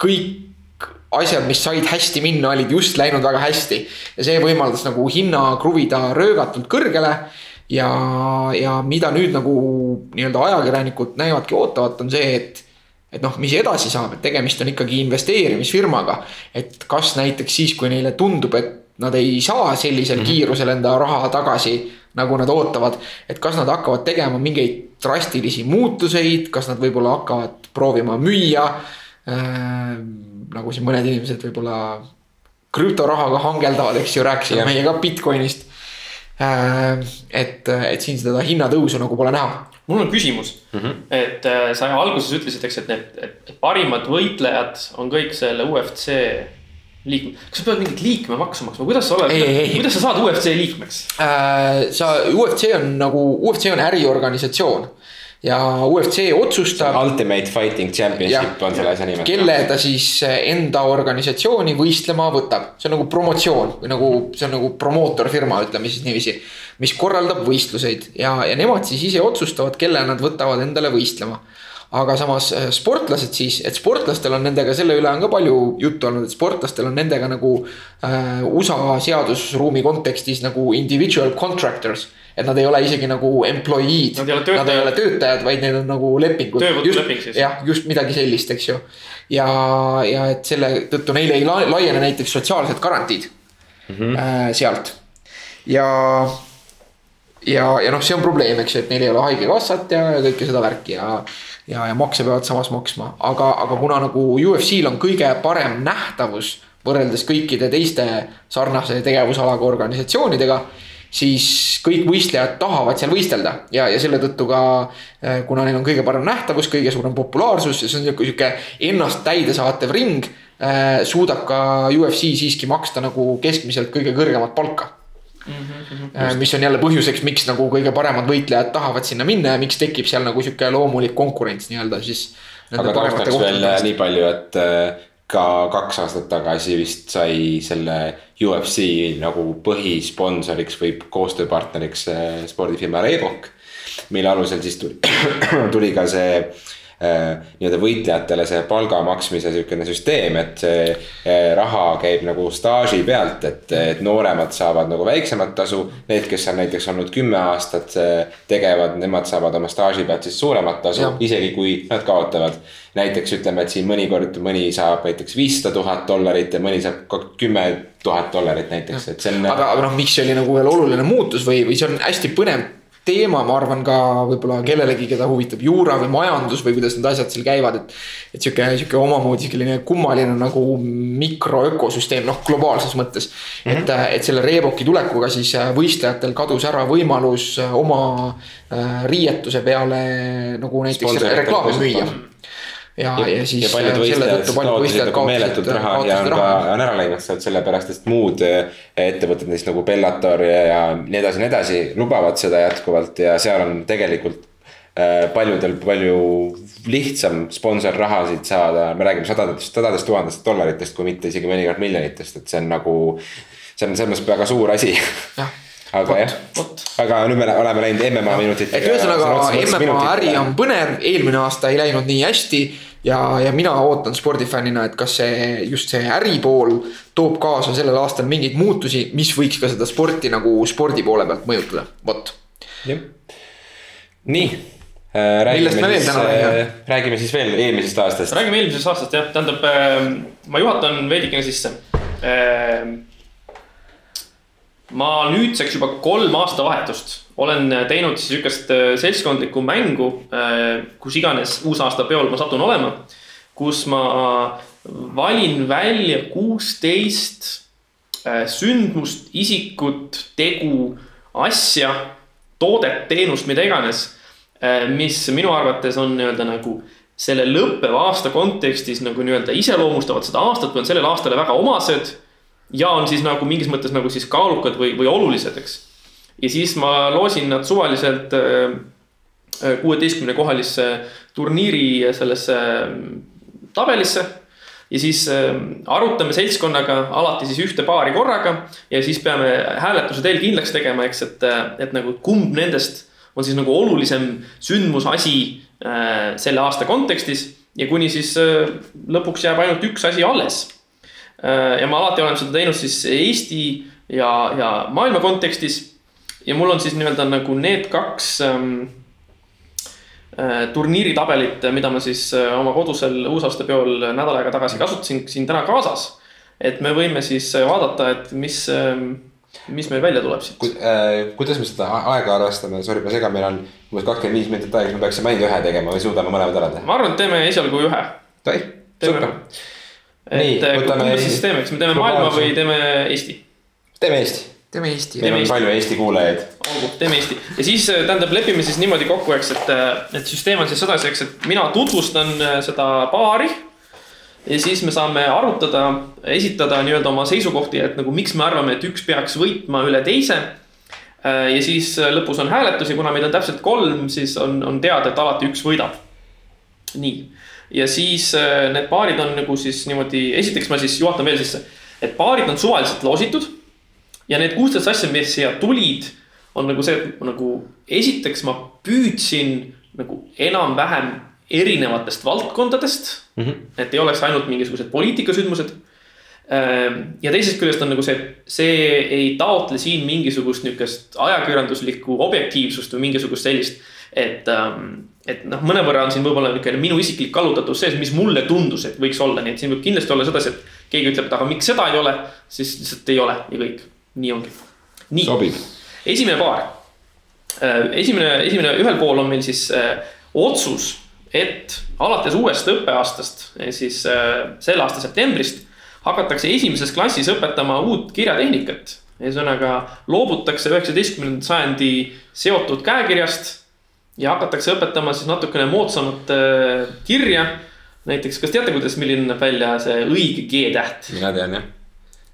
kõik asjad, mis said hästi minna, olid just läinud väga hästi. ja see võimaldas nagu hinna kruvida röögatult kõrgele. ja, ja mida nüüd nagu nii-öelda ajakirjanikud näevadki ootavat, on see, et. et noh, mis edasi saab, et tegemist on ikkagi investeerimisfirmaga. et kas näiteks siis, kui neile tundub, et nad ei saa sellisel mm -hmm. kiirusel enda raha tagasi nagu nad ootavad. et kas nad hakkavad tegema mingeid drastilisi muutuseid, kas nad võib-olla hakkavad proovima müüa äh, nagu siin mõned inimesed võib-olla krüptorahaga hangeldavad, eks ju, rääkisime meie ka Bitcoinist. Äh, et, et siin seda hinnatõusu nagu pole näha. mul on küsimus mm, -hmm. et äh, sa alguses ütlesid, eks, et need, et parimad võitlejad on kõik selle UFC liikmed, kas sa pead mingit liikmemaksu maksma, kuidas sa oled, kuidas sa saad UFC liikmeks äh,? sa, UFC on nagu, UFC on äriorganisatsioon ja UFC otsustab. Ultimate Fighting Championship ja, on selle asja nimi. kelle ta siis enda organisatsiooni võistlema võtab, see on nagu promotsioon või nagu see on nagu promootorfirma, ütleme siis niiviisi. mis korraldab võistluseid ja, ja nemad siis ise otsustavad, kelle nad võtavad endale võistlema aga samas äh, sportlased siis, et sportlastel on nendega, selle üle on ka palju juttu olnud, et sportlastel on nendega nagu äh, USA seadusruumi kontekstis nagu individual contractors et nad ei ole isegi nagu employee'd. Nad ei ole töötajad, nad ei ole töötajad, vaid need on nagu lepingud. töövõtuleping siis. jah, just midagi sellist, eks ju. ja, ja et selle tõttu neile ei laiene näiteks sotsiaalsed garantiid mm -hmm. äh, sealt. ja, ja, ja noh, see on probleem, eks ju, et neil ei ole haigekassat ja, ja kõike seda värki ja. ja, ja makse peavad samas maksma, aga, aga kuna nagu UFC-l on kõige parem nähtavus võrreldes kõikide teiste sarnase tegevusalaga organisatsioonidega siis kõik võistlejad tahavad seal võistelda ja, ja selle tõttu ka. Äh, kuna neil on kõige parem nähtavus, kõige suurem populaarsus ja see on sihuke, sihuke ennast täidesaatev ring. Äh, suudab ka UFC siiski maksta nagu keskmiselt kõige kõrgemat palka Mm -hmm, mis on jälle põhjuseks, miks nagu kõige paremad võitlejad tahavad sinna minna ja miks tekib seal nagu sihuke loomulik konkurents nii-öelda siis. aga taustaks veel nii palju, et ka kaks aastat tagasi vist sai selle UFC nagu põhisponsoriks või koostööpartneriks spordifirma Reebok. mille alusel siis tuli, tuli ka see Äh, nii-öelda võitlejatele see palga maksmise sihukene süsteem, et see äh, raha käib nagu staaži pealt, et, et nooremad saavad nagu väiksemat tasu. Need, kes on näiteks olnud kümme aastat äh, tegevad, nemad saavad oma staaži pealt siis suuremat tasu, isegi kui nad kaotavad. näiteks ütleme, et siin mõnikord mõni saab näiteks viissada tuhat dollarit ja mõni saab kümme tuhat dollarit näiteks, et see on. aga, aga noh, miks see oli nagu veel oluline muutus või, või see on hästi põnev teema, ma arvan ka võib-olla kellelegi, keda huvitab juura või majandus või kuidas need asjad seal käivad, et. et sihuke, sihuke omamoodi selline kummaline nagu mikroökosüsteem, noh globaalses mõttes mm. -hmm. et, et selle Reeboki tulekuga siis võistlejatel kadus ära võimalus oma äh, riietuse peale nagu näiteks reklaami müüa ja, ja, ja siis. ja paljud äh, võistlejad kaotasid nagu meeletult raha ja on ka, on ära läinud sealt sellepärast, et muud äh, ettevõtted, näiteks nagu Bellator ja, ja nii edasi, nii edasi, lubavad seda jätkuvalt ja seal on tegelikult äh, paljudel palju lihtsam sponsorrahasid saada, me räägime sadadest, sadadest tuhandest dollaritest, kui mitte isegi mõnikord miljonitest, et see on nagu. see on selles mõttes väga suur asi aga jah, aga nüüd me oleme läinud MMA minutitega. et ühesõnaga MMA äri on põnev, eelmine aasta ei läinud nii hästi ja, ja mina ootan spordifännina, et kas see just see äripool toob kaasa sellel aastal mingeid muutusi, mis võiks ka seda sporti nagu spordi poole pealt mõjutada, vot. jah, nii äh,. räägime siis, äh, räägime siis veel eelmisest aastast. räägime eelmisest aastast jah, tähendab äh, ma juhatan veidikene sisse äh, ma nüüdseks juba kolm aastavahetust olen teinud siis sihukest äh, seltskondlikku mängu, äh, kus iganes uusaastapeol ma satun olema. kus ma valin välja kuusteist äh, sündmust, isikut, tegu, asja, toodet, teenust, mida iganes. mis minu arvates on nii-öelda nagu selle lõppeva aasta kontekstis nagu nii-öelda iseloomustavad seda aastat on sellele aastale väga omased. Ja on siis nagu mingis mõttes nagu siis kaalukad või, või olulised, eks ja siis ma loosin nad suvaliselt äh, äh, kuueteistkümne kohalisse turniiri sellesse mm, tabelisse. ja siis äh, arutame seltskonnaga alati siis ühte paari korraga ja siis peame hääletuse teel kindlaks tegema, eks, et, et nagu kumb nendest on siis nagu olulisem sündmus, asi selle aasta kontekstis ja kuni siis lõpuks jääb ainult üks asi alles. Ja ma alati olen seda teinud siis Eesti ja, ja maailma kontekstis ja mul on siis nii-öelda nagu need kaks ähm, äh, turniiritabelit, mida ma siis äh, oma kodusel uusaastapeol nädal aega tagasi kasutasin siin täna kaasas. et me võime siis vaadata, et mis ähm, mis meil välja tuleb siit Ku, äh,? kuidas me seda aega arvestame, sorry, ma segan, meil on umbes kakskümmend viis minutit aega, me peaksime ainult ühe tegema või suudame mõlemad ära teha? ma arvan, et teeme esialgu ühe. super. Et äh, kumba siis teeme, kas me teeme maailma või teeme Eesti? teeme Eesti teeme Eesti. meil on Eesti. palju Eesti kuulajaid. olgu, teeme Eesti ja siis äh, tähendab, lepime siis niimoodi kokku, eks, et, äh, et süsteem on siis sedasi, eks, et mina tutvustan seda paari. ja siis me saame arutada, esitada nii-öelda oma seisukohti, et nagu miks me arvame, et üks peaks võitma üle teise. ja siis lõpus on hääletus ja kuna meid on täpselt kolm, siis on, on teada, et alati üks võidab. nii, ja siis need paarid on nagu siis niimoodi, esiteks ma siis juhatan veel sisse, et paarid on suvaliselt loositud ja need kuusteist asja, mis siia tulid, on nagu see, et nagu esiteks ma püüdsin nagu enam-vähem erinevatest valdkondadest mm. -hmm. et ei oleks ainult mingisugused poliitikasündmused. Ehm, ja teisest küljest on nagu see, see ei taotle siin mingisugust nihukest ajakirjanduslikku objektiivsust või mingisugust sellist. Et, ähm, et noh, mõnevõrra on siin võib-olla niisugune minu isiklik kallutatus sees, mis mulle tundus, et võiks olla, nii et siin võib kindlasti olla sedasi, et keegi ütleb, et aga miks seda ei ole, siis lihtsalt ei ole ja kõik nii ongi. nii, esimene paar. Äh, esimene, esimene, ühel pool on meil siis äh, otsus, et alates uuest õppeaastast, siis äh, selle aasta septembrist hakatakse esimeses klassis õpetama uut kirjatehnikat ühesõnaga loobutakse üheksateistkümnenda sajandi seotud käekirjast ja hakatakse õpetama siis natukene moodsamat äh, kirja. näiteks, kas teate, kuidas, milline näeb välja see õige G-täht? mina tean jah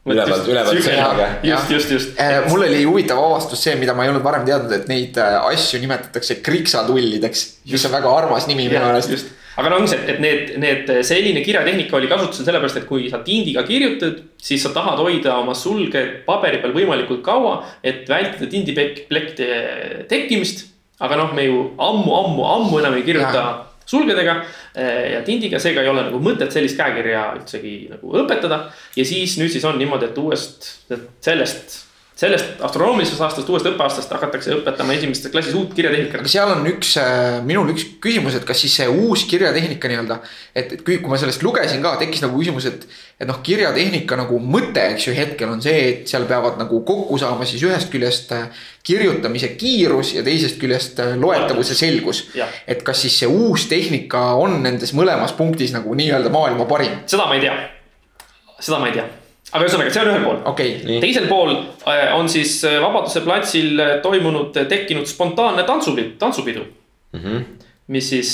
ülevalt, ülevalt seljaga. just, just, just. Äh, mul oli huvitav avastus see, mida ma ei olnud varem teadnud, et neid äh, asju nimetatakse kriksatullideks, mis on väga armas nimi minu meelest. aga no ongi see, et need, need, selline kirjatehnika oli kasutusel sellepärast, et kui sa tindiga kirjutad, siis sa tahad hoida oma sulged paberi peal võimalikult kaua, et vältida tindiplekkide tekkimist. Aga noh, me ju ammu, ammu, ammu enam ei kirjuta ja sulgedega eh, ja tindiga, seega ei ole nagu mõtet sellist käekirja üldsegi nagu õpetada. ja siis nüüd siis on niimoodi, et uuest, sellest sellest astronoomilisest aastast, uuest õppeaastast hakatakse õpetama esimestes klassis uut kirjatehnikat. aga seal on üks, äh, minul üks küsimus, et kas siis see uus kirjatehnika nii-öelda. et, et kui, kui ma sellest lugesin ka, tekkis nagu küsimus, et, et noh, kirjatehnika nagu mõte, eks ju, hetkel on see, et seal peavad nagu kokku saama siis ühest küljest äh, kirjutamise kiirus ja teisest küljest äh, loetavuse selgus. et kas siis see uus tehnika on nendes mõlemas punktis nagu nii-öelda maailma parim? seda ma ei tea, seda ma ei tea aga ühesõnaga, see on ühel pool okay,. teisel pool äh, on siis äh, Vabaduse platsil äh, toimunud, tekkinud spontaanne tantsupidu, tantsupidu mm. -hmm mis siis,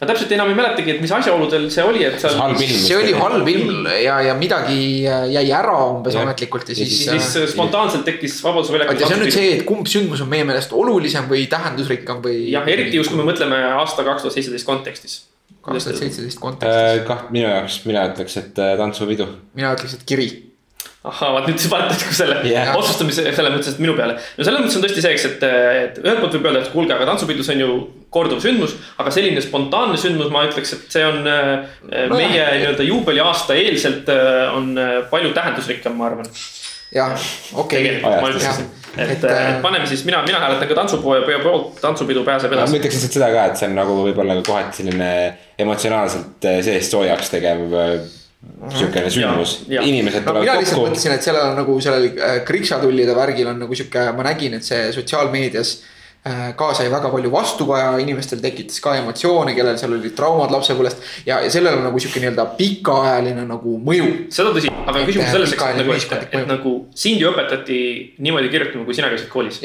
ma täpselt enam ei mäletagi, et mis asjaoludel see oli, et seal. see oli halb ilm ja, ja midagi jäi ära umbes ja. ametlikult ja siis. siis spontaanselt tekkis Vabaduse väljakul. see on nüüd see, et kumb sündmus on meie meelest olulisem või tähendusrikkam või. jah, eriti just, kui me mõtleme aasta kaks tuhat seitseteist kontekstis kaks tuhat seitseteist kontekstis. Äh, kah minu jaoks, mina ütleks, et äh, tantsupidu. mina ütleks, et kiri. ahhaa, vaat nüüd sa paned selle yeah. otsustamise selles mõttes, et minu peale. no selles mõttes on tõesti see, eks, et, et ühelt poolt võib öelda, et kuulge, aga tantsupidu, see on ju korduv sündmus. aga selline spontaanne sündmus, ma ütleks, et see on äh, no, meie nii-öelda juubeliaasta eelselt on palju tähendusrikkam, ma arvan jah, okei okay.. Et, et, et paneme siis, mina, mina hääletan ka tantsupoja poolt, tantsupidu pääseb edasi. ma ütleks lihtsalt seda ka, et see on nagu võib-olla kohati selline emotsionaalselt eh, seest soojaks tegev eh, sihukene sündmus, inimesed no, tulevad kokku. mina lihtsalt mõtlesin, et sellel on nagu sellel eh, kriksatullide värgil on nagu sihuke, ma nägin, et see sotsiaalmeedias Äh, ka sai väga palju vastukaja, inimestel tekitas ka emotsioone, kellel seal olid traumad lapsepõlvest. ja, ja sellel on nagu sihuke nii-öelda pikaajaline nagu mõju. seda tõsi, aga küsimus selles, et nagu, et, et nagu sind ju õpetati niimoodi kirjutama, kui sina käisid koolis.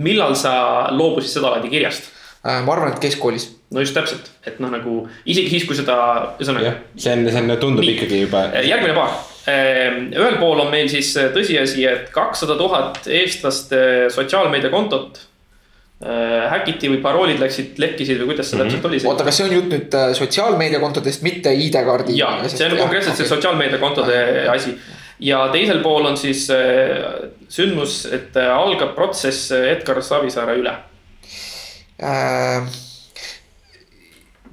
millal sa loobusid seda laadi kirjast? Äh, ma arvan, et keskkoolis. no just täpselt, et noh, nagu isegi siis, kui seda, ühesõnaga. see on, see on, tundub nii, ikkagi juba. Äh, järgmine paar. ühel pool on meil siis tõsiasi, et kakssada tuhat eestlaste sotsiaalmeediakontot Äh, häkiti või paroolid läksid, lekkisid või kuidas see täpselt oli? oota, kas see on jutt nüüd äh, sotsiaalmeediakontodest, mitte ID-kaardi? ja, see on konkreetselt okay. see sotsiaalmeediakontode asi. ja teisel pool on siis äh, sündmus, et algab protsess Edgar Savisaare üle äh....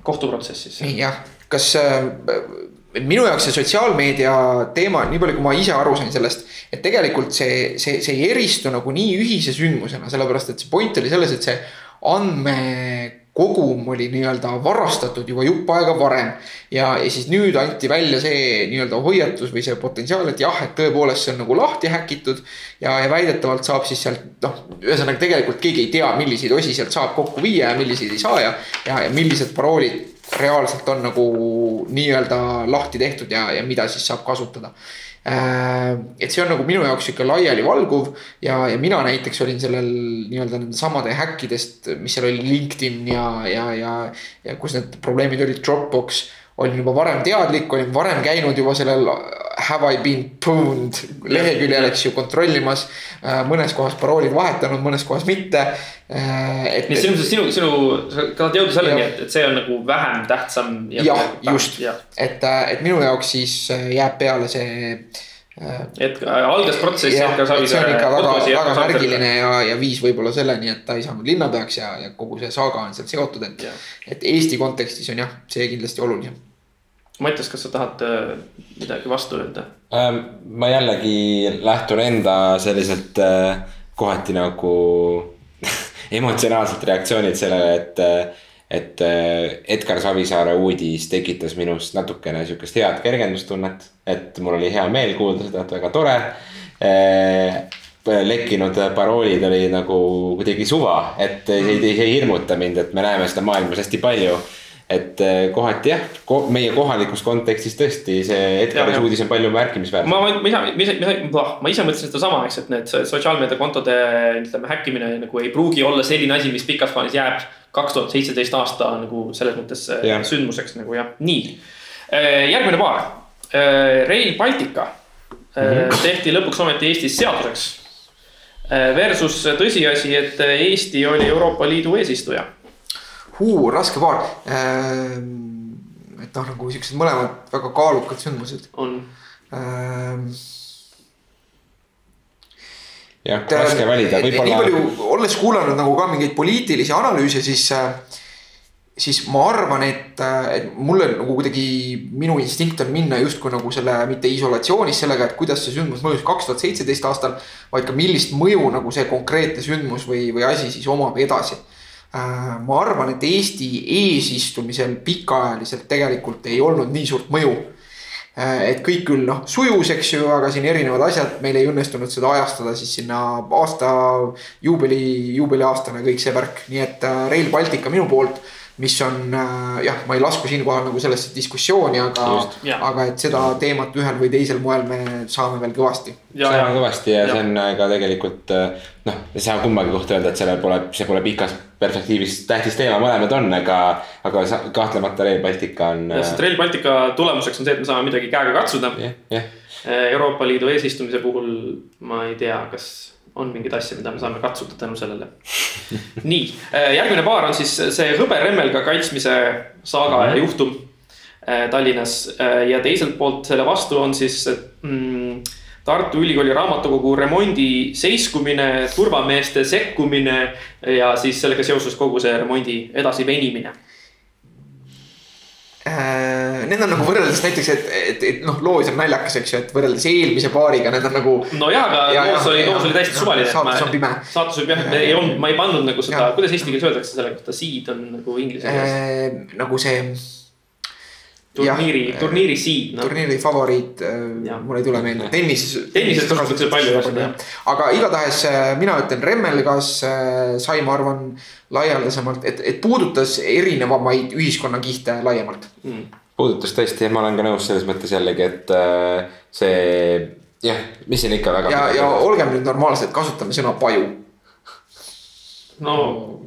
kohtuprotsess siis. jah, kas äh, minu jaoks see sotsiaalmeedia teema, nii palju, kui ma ise aru sain sellest, et tegelikult see, see, see ei eristu nagu nii ühise sündmusena, sellepärast et see point oli selles, et see andmekogum oli nii-öelda varastatud juba jupp aega varem. ja, ja siis nüüd anti välja see nii-öelda hoiatus või see potentsiaal, et jah, et tõepoolest see on nagu lahti häkitud. ja, ja väidetavalt saab siis sealt noh, ühesõnaga tegelikult keegi ei tea, milliseid osi sealt saab kokku viia ja milliseid ei saa ja, ja, ja millised paroolid reaalselt on nagu nii-öelda lahti tehtud ja, ja mida siis saab kasutada. Äh, et see on nagu minu jaoks sihuke laialivalguv ja, ja mina näiteks olin sellel nii-öelda nende samade häkkidest, mis seal oli LinkedIn ja, ja, ja, ja kus need probleemid olid, Dropbox olin juba varem teadlik, olin varem käinud juba sellel have I been pwned leheküljel, eks ju, kontrollimas. Äh, mõnes kohas paroolid vahetanud, mõnes kohas mitte. Äh, et. nii et selles mõttes sinu, sinu, sa tahad jõuda selleni, et, et see on nagu vähem tähtsam. jah, just, et, äh, et minu jaoks siis jääb peale see et algas protsess. see on ikka väga, väga märgiline ja, ja viis võib-olla selleni, et ta ei saanud linnapeaks ja, ja kogu see saaga on sealt seotud, et. et Eesti kontekstis on jah, see kindlasti olulisem Mattias, kas sa tahad äh, midagi vastu öelda? Ähm, ma jällegi lähtun enda selliselt äh, kohati nagu emotsionaalselt reaktsioonilt sellele, et. Et Edgar Savisaare uudis tekitas minust natukene sihukest head kergendustunnet, et mul oli hea meel kuulda seda, et väga tore. Lekkinud paroolid oli nagu kuidagi suva, et see ei, see ei hirmuta mind, et me näeme seda maailmas hästi palju. Et äh, kohati jah ko, meie kohalikus kontekstis tõesti see Edgari uudis on palju märkimisväärsem. ma, ma, ma ma ise, ma ise mõtlesin sedasama, eks, et need sotsiaalmeediakontode ütleme häkkimine nagu ei pruugi olla selline asi, mis pikas plaanis jääb kaks tuhat seitseteist aasta nagu selles mõttes äh, ja. sündmuseks nagu jah, nii. Äh, järgmine paar, Rail Baltica mm -hmm. tehti lõpuks ometi Eestis seaduseks. Versus tõsiasi, et Eesti oli Euroopa Liidu eesistuja huu, raske paar ähm,. et noh, nagu siuksed mõlemad väga kaalukad sündmused. on ähm,. Jah, raske valida, võib-olla. nii palju, olles kuulanud nagu ka mingeid poliitilisi analüüse, siis äh, siis ma arvan, et, et mulle nagu kuidagi minu instinkt on minna justkui nagu selle mitte isolatsioonis sellega, et kuidas see sündmus mõjus kaks tuhat seitseteist aastal. vaid ka millist mõju nagu see konkreetne sündmus või, või asi siis omab edasi Äh, ma arvan, et Eesti eesistumisel pikaajaliselt tegelikult ei olnud nii suurt mõju. Äh, et kõik küll noh sujus, eks ju, aga siin erinevad asjad, meil ei õnnestunud seda ajastada siis sinna aasta juubeli, juubeliaastane kõik see värk, nii et äh, Rail Baltica minu poolt mis on jah, ma ei lasku siinkohal nagu sellesse diskussiooni, aga, aga et seda teemat ühel või teisel moel me saame veel kõvasti. saame kõvasti ja, ja see on ka tegelikult noh, ei saa kummagi kohta öelda, et sellel pole, see pole pikas perspektiivis tähtis teema, mõlemad on, aga, aga kahtlemata Rail Baltica on. sest Rail Baltica tulemuseks on see, et me saame midagi käega katsuda. Euroopa Liidu eesistumise puhul ma ei tea, kas on mingeid asju, mida me saame katsuda tänu sellele. nii, äh, järgmine paar on siis see hõberemmelga kaitsmise saaga mm -hmm. ja juhtum äh, Tallinnas äh, ja teiselt poolt selle vastu on siis mm, Tartu Ülikooli raamatukogu remondi seiskumine, turvameeste sekkumine ja siis sellega seoses kogu see remondi edasivenimine äh, Need on nagu võrreldes näiteks, et, et, et noh, loos on naljakas, eks ju, et võrreldes eelmise paariga, need on nagu. no jaa, aga ja, loos oli, loos oli täiesti suvaline. saatus on pime. saatus oli pime, ei olnud, ma ei pannud nagu seda, kuidas eesti keeles öeldakse selle kohta, seed on nagu inglise keeles äh,. nagu see turniiri, turniiri seed no.. turniiri favoriit, äh, mul ei tule meelde, tennises. tennises kasutatakse palju jah. aga igatahes äh, mina ütlen remmelgas äh, sai, ma arvan, laialdasemalt, et, et puudutas erinevamaid ühiskonnakihte laiemalt mm.. Puudutas tõesti, ma olen ka nõus selles mõttes jällegi, et see jah, mis siin ikka väga. ja, ja olgem nüüd normaalsed, kasutame sõna paju no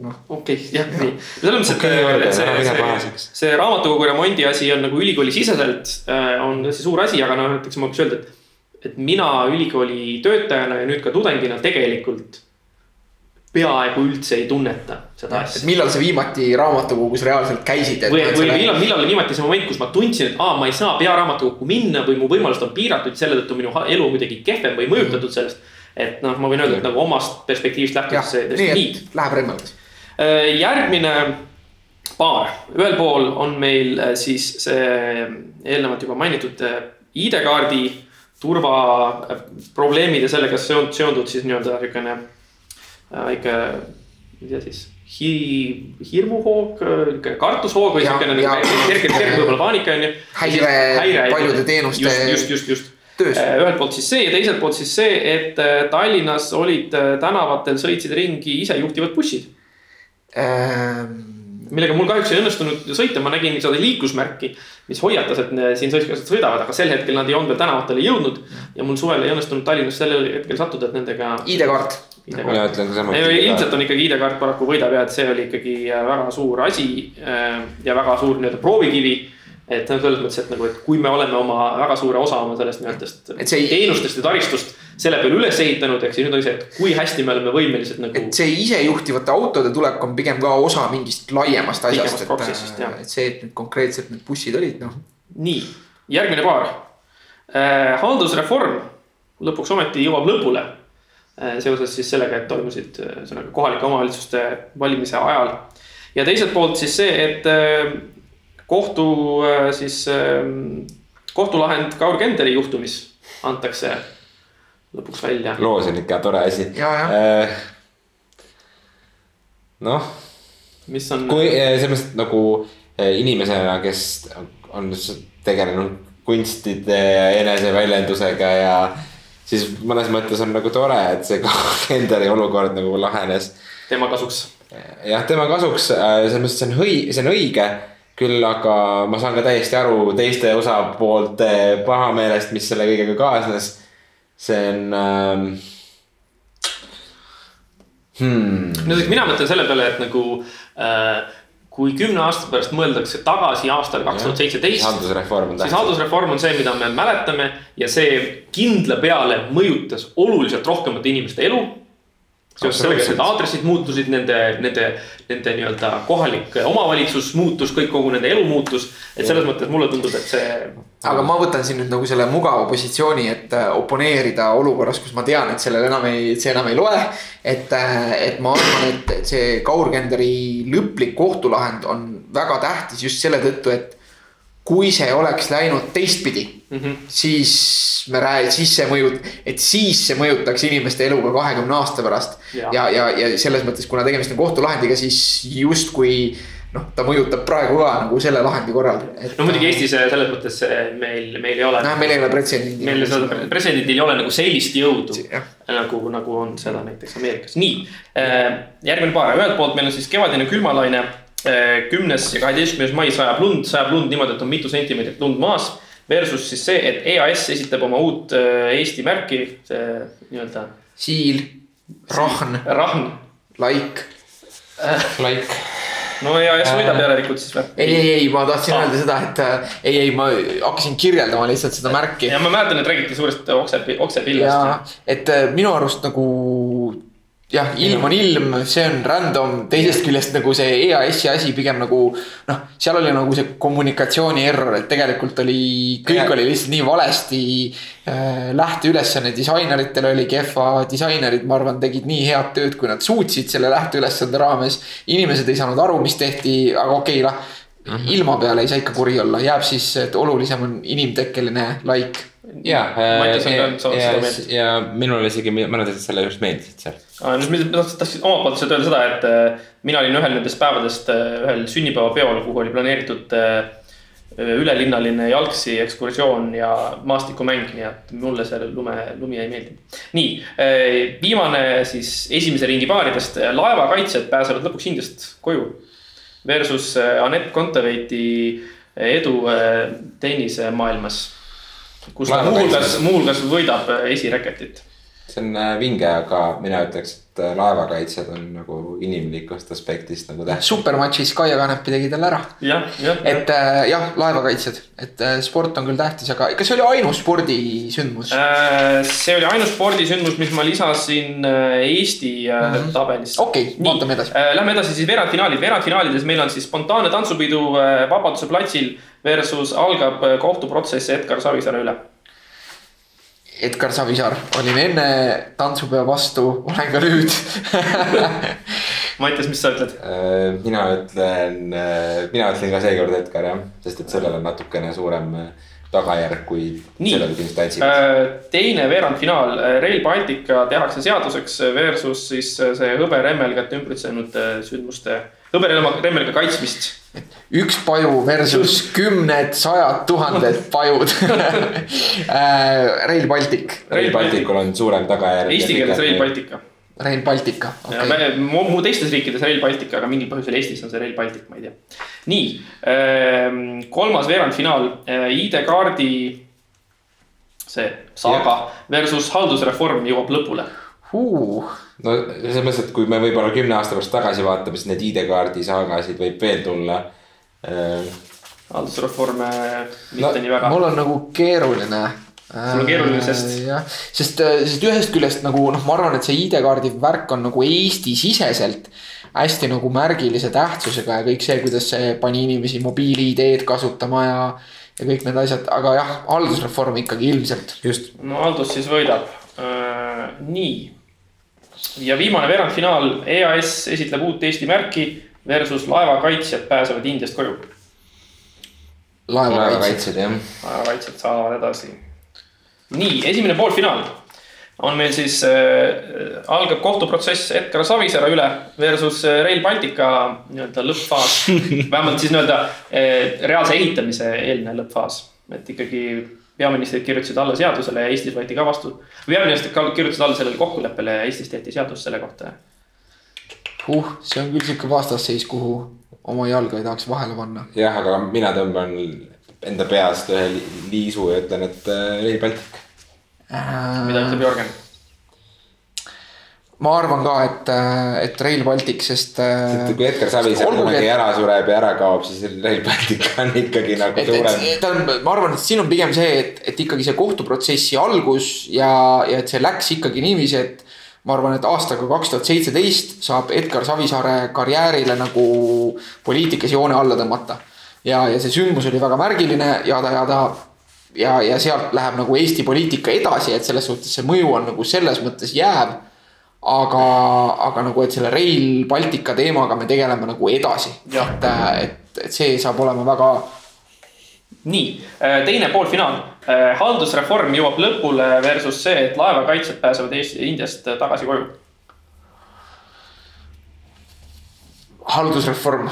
noh, okei okay,, jah, nii. selles mõttes, et, et see, see, see raamatukogu remondi asi on nagu ülikooli siseselt äh, on tõesti suur asi, aga noh, näiteks ma võiks öelda, et. et mina ülikooli töötajana ja nüüd ka tudengina tegelikult peaaegu üldse ei tunneta seda asja. millal sa viimati raamatukogus reaalselt käisid? või, või millal, millal oli viimati see moment, kus ma tundsin, et aa, ma ei saa pearaamatukokku minna või mu võimalused on piiratud, selle tõttu minu elu on kuidagi kehvem või mõjutatud sellest et noh, ma võin öelda, et nagu omast perspektiivist lähtudes see tõesti nii. Läheb remmeldas. Äh, järgmine paar, ühel pool on meil äh, siis see eelnevalt juba mainitud äh, ID-kaardi turvaprobleemid ja sellega seondunud siis nii-öelda niisugune väike, ma ei tea siis hi-, hirmuhoog, kartushoog või siukene nagu kerge, kerge võib-olla paanika on ju. häire paljude teenuste. just, just, just, just Äh, ühelt poolt siis see ja teiselt poolt siis see, et äh, Tallinnas olid äh, tänavatel, sõitsid ringi isejuhtivad bussid ähm millega mul kahjuks ei õnnestunud sõita, ma nägin seda liiklusmärki, mis hoiatas, et siin sõitjad sõidavad, aga sel hetkel nad ei olnud veel tänavatele jõudnud. ja mul suvel ei õnnestunud Tallinnas sellel hetkel sattuda, et nendega. ID-kaart. Mina ütlen ka samuti. ilmselt on ikkagi ID-kaart paraku võidab ja et see oli ikkagi väga suur asi ja väga suur nii-öelda proovikivi et noh, selles mõttes, et nagu, et kui me oleme oma väga suure osa oma sellest nii-öelda ei... teenustest ja taristust selle peale üles ehitanud, ehk siis nüüd on see, et kui hästi me oleme võimelised nagu. et see isejuhtivate autode tulek on pigem ka osa mingist laiemast asjast, et, et see, et nüüd konkreetselt need bussid olid, noh. nii, järgmine paar äh,. haldusreform lõpuks ometi jõuab lõpule äh,. Seoses siis sellega, et toimusid äh, ühesõnaga kohalike omavalitsuste valimise ajal. ja teiselt poolt siis see, et äh, kohtu äh, siis, kohtulahend Kaur Kenderi juhtumis antakse lõpuks välja. loos on ikka tore asi. Äh, noh. mis on. kui äh, selles mõttes nagu inimesena, kes on tegelenud kunstide ja eneseväljendusega ja siis mõnes mõttes on nagu tore, et see Kenderi olukord nagu lahenes. tema kasuks. jah, tema kasuks, selles mõttes see on õi-, see on õige küll aga ma saan ka täiesti aru teiste osapoolte pahameelest, mis selle kõigega kaasnes. see on ähm.... Hmm. no mina mõtlen selle peale, et nagu äh, kui kümne aasta pärast mõeldakse tagasi aastal kaks tuhat seitseteist. haldusreform on tähtis. siis haldusreform on see, mida me mäletame ja see kindla peale mõjutas oluliselt rohkemate inimeste elu seoses sellega, et need aadressid muutusid, nende, nende, nende nii-öelda kohalik omavalitsus muutus, kõik, kogu nende elu muutus. et selles mõttes mulle tundub, et see. aga ma võtan siin nüüd nagu selle mugava positsiooni, et äh, oponeerida olukorras, kus ma tean, et sellel enam ei, see enam ei loe. et, äh, et ma arvan, et see Kaur Kenderi lõplik kohtulahend on väga tähtis just selle tõttu, et kui see oleks läinud teistpidi mm, -hmm. siis me räägime, siis see mõjut-, et siis see mõjutaks inimeste elu ka kahekümne aasta pärast. ja, ja, ja, ja selles mõttes, kuna tegemist on kohtulahendiga, siis justkui noh, ta mõjutab praegu ka nagu selle lahendi korral. no muidugi Eestis selles mõttes meil, meil ei ole. noh, meil ei ole pretsedenti. meil seda, pretsedendil ei ole nagu sellist jõudu nagu, nagu on seda näiteks Ameerikas, nii. Äh, järgmine paar, ühelt poolt meil on siis kevadine külmalaine Äh, kümnes ja kaheteistkümnes mai sajab lund, sajab lund niimoodi, et on mitu sentimeetrit lund maas. Versus siis see, et EAS esitab oma uut äh, Eesti märki, see nii-öelda. siil, rahn. rahn. laik äh.. laik. no EAS võidab järelikult siis või? ei, ei, ei, ma tahtsin ah. öelda seda, et ei, ei, ma hakkasin kirjeldama lihtsalt seda märki. ja ma mäletan, et räägiti suurest okse, oksepillast. et minu arust nagu jah, ilm on ilm, see on random, teisest küljest nagu see EAS-i asi pigem nagu noh, seal oli nagu see kommunikatsiooni error, et tegelikult oli, kõik ja. oli lihtsalt nii valesti äh,. lähteülesanne disaineritele oli kehva, disainerid, ma arvan, tegid nii head tööd, kui nad suutsid selle lähteülesande raames. inimesed ei saanud aru, mis tehti, aga okei okay,, noh Mm -hmm. ilma peale ei saa ikka kuri olla, jääb siis, et olulisem on inimtekkeline laik ja, ja, ja, minule isegi mõned asjad selle just meeldisid seal. ma tahtsin omalt poolt öelda seda, et äh, mina olin ühel nendest päevadest äh, ühel sünnipäevapeol, kuhu oli planeeritud äh, ülelinnaline jalgsi ekskursioon ja maastikumäng, nii et mulle see lume, lumi ei meeldinud. nii, viimane siis esimese ringi paaridest, laevakaitsjad pääsevad lõpuks Indiast koju. Versus Anett Kontaveiti edu tennisemaailmas kus ta muuhulgas, muuhulgas võidab äh, esireketit. see on äh, vinge, aga mina ütleks, et äh, laevakaitsjad on nagu inimlikust aspektist nagu tähtsad. supermatšis Kaia Kanepi tegi talle ära. et äh, jah, laevakaitsjad, et äh, sport on küll tähtis, aga kas see oli ainus spordisündmus äh,? see oli ainus spordisündmus, mis ma lisasin Eesti mm -hmm. tabelisse. okei okay,, vaatame edasi äh,. Lähme edasi siis veerandfinaalid, veerandfinaalides meil on siis spontaanne tantsupidu Vabaduse platsil versus algab kohtuprotsess Edgar Savisaare üle Edgar Savisaar, olin enne tantsupeo vastu, olen ka nüüd Mattias, mis sa ütled? Äh, mina ütlen, äh, mina ütlen ka seekord Edgar jah, sest et sellel on natukene suurem äh, tagajärg kui sellel, kes tantsib. teine veerandfinaal, Rail Baltica tehakse seaduseks versus siis see hõberemmelgat ümbritsenud sündmuste, hõberemmelga kaitsmist üks paju versus kümned, sajad tuhanded pajud äh, Rail Baltic. Rail Balticul on suurem tagajärg. Eesti keeles Rail Baltica. Rail Baltica okay.. mu teistes riikides Rail Baltica, aga mingil põhjusel Eestis on see Rail Baltic, ma ei tea. nii, ähm, kolmas veerandfinaal, äh, ID-kaardi see saaga versus haldusreform jõuab lõpule uh no selles mõttes, et kui me võib-olla kümne aasta pärast tagasi vaatame, siis neid ID-kaardi saagasid võib veel tulla äh,. haldusreforme mitte no, nii väga. mul on nagu keeruline sul on keeruline, sest. Äh, jah, sest, äh, sest ühest küljest nagu noh, ma arvan, et see ID-kaardi värk on nagu Eesti-siseselt hästi nagu märgilise tähtsusega ja kõik see, kuidas see pani inimesi mobiil-ID-d kasutama ja. ja kõik need asjad, aga jah, haldusreform ikkagi ilmselt. just. no haldus siis võidab äh,, nii ja viimane veerandfinaal, EAS esitleb uut Eesti märki versus laevakaitsjad pääsevad Indiast koju. laevakaitsjad jah. laevakaitsjad saavad edasi. nii, esimene poolfinaal on meil siis äh,, algab kohtuprotsess Edgar Savisaare üle versus äh, Rail Baltica nii-öelda lõppfaas vähemalt siis nii-öelda äh, reaalse ehitamise eelne lõppfaas, et ikkagi peaministrid kirjutasid alla seadusele ja Eestis võeti ka vastu. peaministrid kirjutasid alla sellele kokkuleppele ja Eestis tehti seadus selle kohta. huh, see on küll sihuke vastasseis, kuhu oma jalga ei tahaks vahele panna. jah, aga mina tõmban enda peast ühe liisu ja ütlen, et äh, Rail Baltic äh.... mida ütleb Jörgen? Ma arvan ka, et, äh, et Rail Baltic, sest. Äh, kui Edgar Savisaar kunagi et... ära sureb ja ära kaob, siis Rail Baltic on ikkagi nagu suurem. tähendab, ma arvan, et siin on pigem see, et, et ikkagi see kohtuprotsessi algus ja, ja et see läks ikkagi niiviisi, et ma arvan, et aastaga kaks tuhat seitseteist saab Edgar Savisaare karjäärile nagu poliitikas joone alla tõmmata. ja, ja see sündmus oli väga märgiline jada, jada. ja, ja sealt läheb nagu Eesti poliitika edasi, et selles suhtes see mõju on nagu selles mõttes jääv. Aga, aga nagu, et selle Rail Baltica teemaga me tegeleme nagu edasi, et, et, et see saab olema väga nii, äh, teine poolfinaal. Äh, haldusreform jõuab lõpule versus see, et laevakaitsjad pääsevad Eesti, Indiast tagasi koju. haldusreform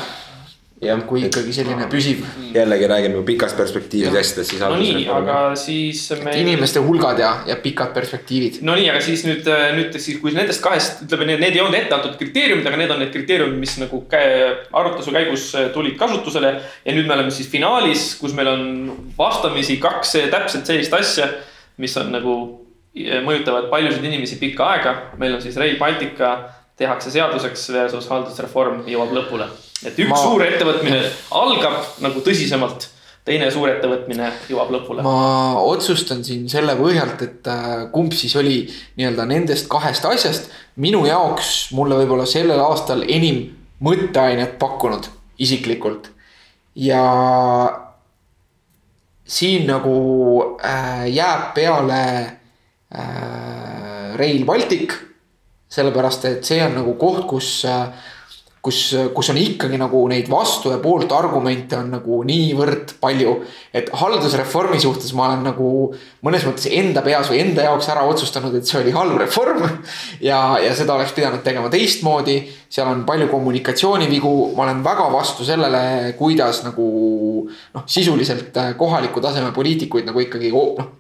jah, kui ikkagi selline püsiv. jällegi räägime pikast perspektiivist asjadest, siis. no nii, aga siis me. inimeste hulgad ja, ja pikad perspektiivid. no nii, aga siis nüüd, nüüd siis, kui nendest kahest, ütleme, need ei olnud ette antud kriteeriumid, aga need on need kriteeriumid, mis nagu arutluse käigus tulid kasutusele. ja nüüd me oleme siis finaalis, kus meil on vastamisi kaks täpselt sellist asja, mis on nagu mõjutavad paljusid inimesi pikka aega. meil on siis Rail Baltica tehakse seaduseks versus haldusreform jõuab lõpule et üks ma... suur ettevõtmine algab nagu tõsisemalt, teine suur ettevõtmine jõuab lõpule. ma otsustan siin selle põhjalt, et äh, kumb siis oli nii-öelda nendest kahest asjast minu jaoks mulle võib-olla sellel aastal enim mõtteainet pakkunud isiklikult. ja siin nagu äh, jääb peale äh, Rail Baltic. sellepärast, et see on nagu koht, kus äh, kus, kus on ikkagi nagu neid vastu ja poolt argumente on nagu niivõrd palju. et haldusreformi suhtes ma olen nagu mõnes mõttes enda peas või enda jaoks ära otsustanud, et see oli halb reform. ja, ja seda oleks pidanud tegema teistmoodi, seal on palju kommunikatsioonivigu, ma olen väga vastu sellele, kuidas nagu noh, sisuliselt kohaliku taseme poliitikuid nagu ikkagi noh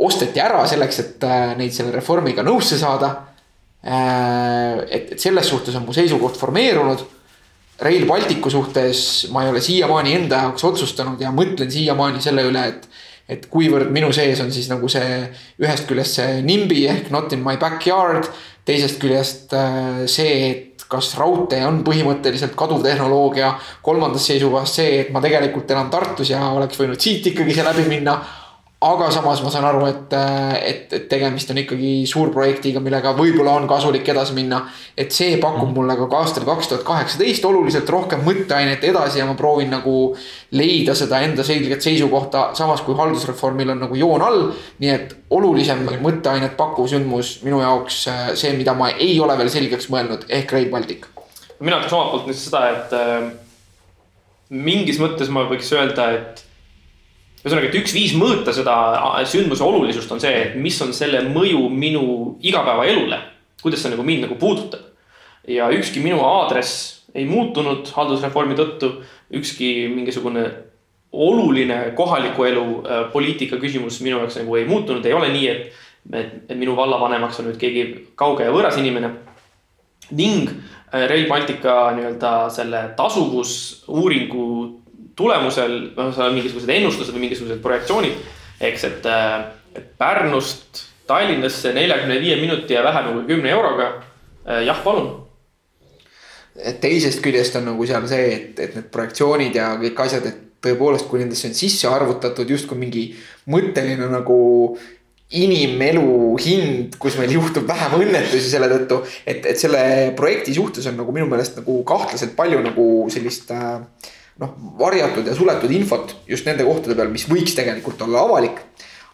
osteti ära selleks, et neid selle reformiga nõusse saada Äh, et, et selles suhtes on mu seisukoht formeerunud. Rail Balticu suhtes ma ei ole siiamaani enda jaoks otsustanud ja mõtlen siiamaani selle üle, et. et kuivõrd minu sees on siis nagu see ühest küljest see NIMBY ehk not in my backyard. teisest küljest äh, see, et kas raudtee on põhimõtteliselt kaduv tehnoloogia. kolmandast seisukohast see, et ma tegelikult elan Tartus ja oleks võinud siit ikkagi see läbi minna aga samas ma saan aru, et, et, et tegemist on ikkagi suurprojektiga, millega võib-olla on kasulik edasi minna. et see pakub mhm. mulle ka aastal kaks tuhat kaheksateist oluliselt rohkem mõtteainet edasi ja ma proovin nagu leida seda enda selget seisukohta, samas kui haldusreformil on nagu joon all. nii et olulisem mõtteainet pakkuv sündmus minu jaoks see, mida ma ei ole veel selgeks mõelnud, ehk Rail Baltic. mina ütleks omalt poolt nüüd seda, et äh, mingis mõttes ma võiks öelda, et ühesõnaga, et üks viis mõõta seda sündmuse olulisust on see, et mis on selle mõju minu igapäevaelule. kuidas see nagu mind nagu puudutab. ja ükski minu aadress ei muutunud haldusreformi tõttu, ükski mingisugune oluline kohaliku elu äh, poliitika küsimus minu jaoks nagu ei muutunud, ei ole nii, et, et, et minu vallavanemaks on nüüd keegi kauge ja võõras inimene. ning äh, Rail Baltica nii-öelda selle tasuvusuuringu tulemusel, noh, seal on mingisugused ennustused või mingisugused projektsioonid. eks, et, äh, et Pärnust Tallinnasse neljakümne viie minuti ja vähem kui kümne euroga. Äh, jah, palun. teisest küljest on nagu seal see, et, et need projektsioonid ja kõik asjad, et tõepoolest, kui nendesse on sisse arvutatud justkui mingi mõtteline nagu inimelu hind, kus meil juhtub vähem õnnetusi selle tõttu. et, et selle projekti suhtes on nagu minu meelest nagu kahtlaselt palju nagu sellist äh, noh, varjatud ja suletud infot just nende kohtade peal, mis võiks tegelikult olla avalik.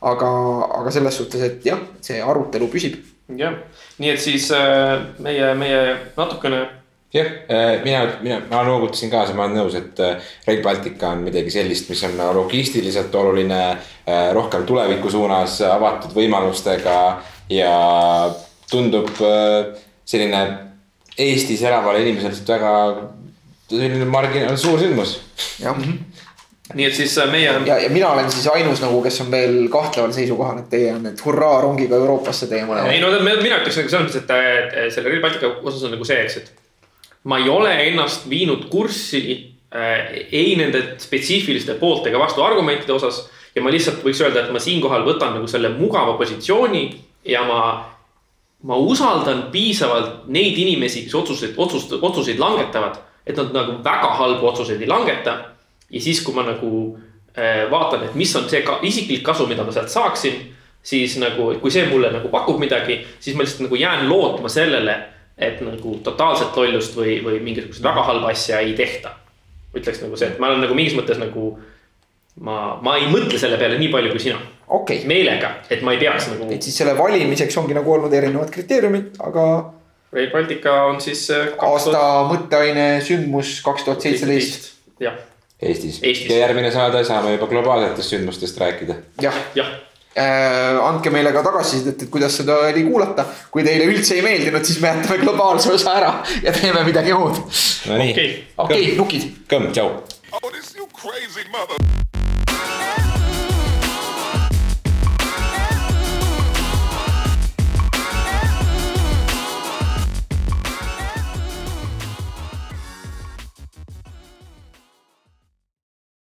aga, aga selles suhtes, et jah, see arutelu püsib. jah, nii et siis äh, meie, meie natukene jah, äh, mina, mina, ma noogutasin kaasa, ma olen nõus, et äh, Rail Baltica on midagi sellist, mis on logistiliselt oluline, rohkem tuleviku suunas, avatud võimalustega ja tundub selline Eestis elavale inimesele väga selline marginaal, suur sündmus. jah mm -hmm nii et siis äh, meie. ja, ja mina olen siis ainus nagu, kes on veel kahtleval seisukohal, et teie on need hurraa rongiga Euroopasse teie mõlemad. ei no mina ütleks nagu selles mõttes, et selle Rail Baltica osas on nagu see, eks, et. ma ei ole ennast viinud kurssi äh, ei nende spetsiifiliste poolt ega vastu argumentide osas. ja ma lihtsalt võiks öelda, et ma siinkohal võtan nagu selle mugava positsiooni ja ma, ma usaldan piisavalt neid inimesi, kes otsuseid, otsust, otsuseid langetavad. Et nad nagu väga halbu otsuseid ei langeta. ja siis, kui ma nagu äh, vaatan, et mis on see ka, isiklik kasu, mida ma sealt saaksin siis nagu, kui see mulle nagu pakub midagi, siis ma lihtsalt nagu jään lootma sellele, et nagu totaalset lollust või, või mingisugust väga halba asja ei tehta. ütleks nagu see, et ma olen nagu mingis mõttes nagu, ma, ma ei mõtle selle peale nii palju kui sina okay.. meelega, et ma ei peaks nagu. et siis selle valimiseks ongi nagu olnud erinevad kriteeriumid, aga. Rail Baltica on siis. Äh, aasta mõtteaine sündmus kaks tuhat seitseteist. jah. Eestis. ja järgmine saade saame juba globaalsetest sündmustest rääkida. jah, jah Äh, andke meile ka tagasisidet, et kuidas seda oli kuulata. kui teile üldse ei meeldinud, siis me jätame globaalse osa ära ja teeme midagi muud. Okei, nukid. kõmm, tšau.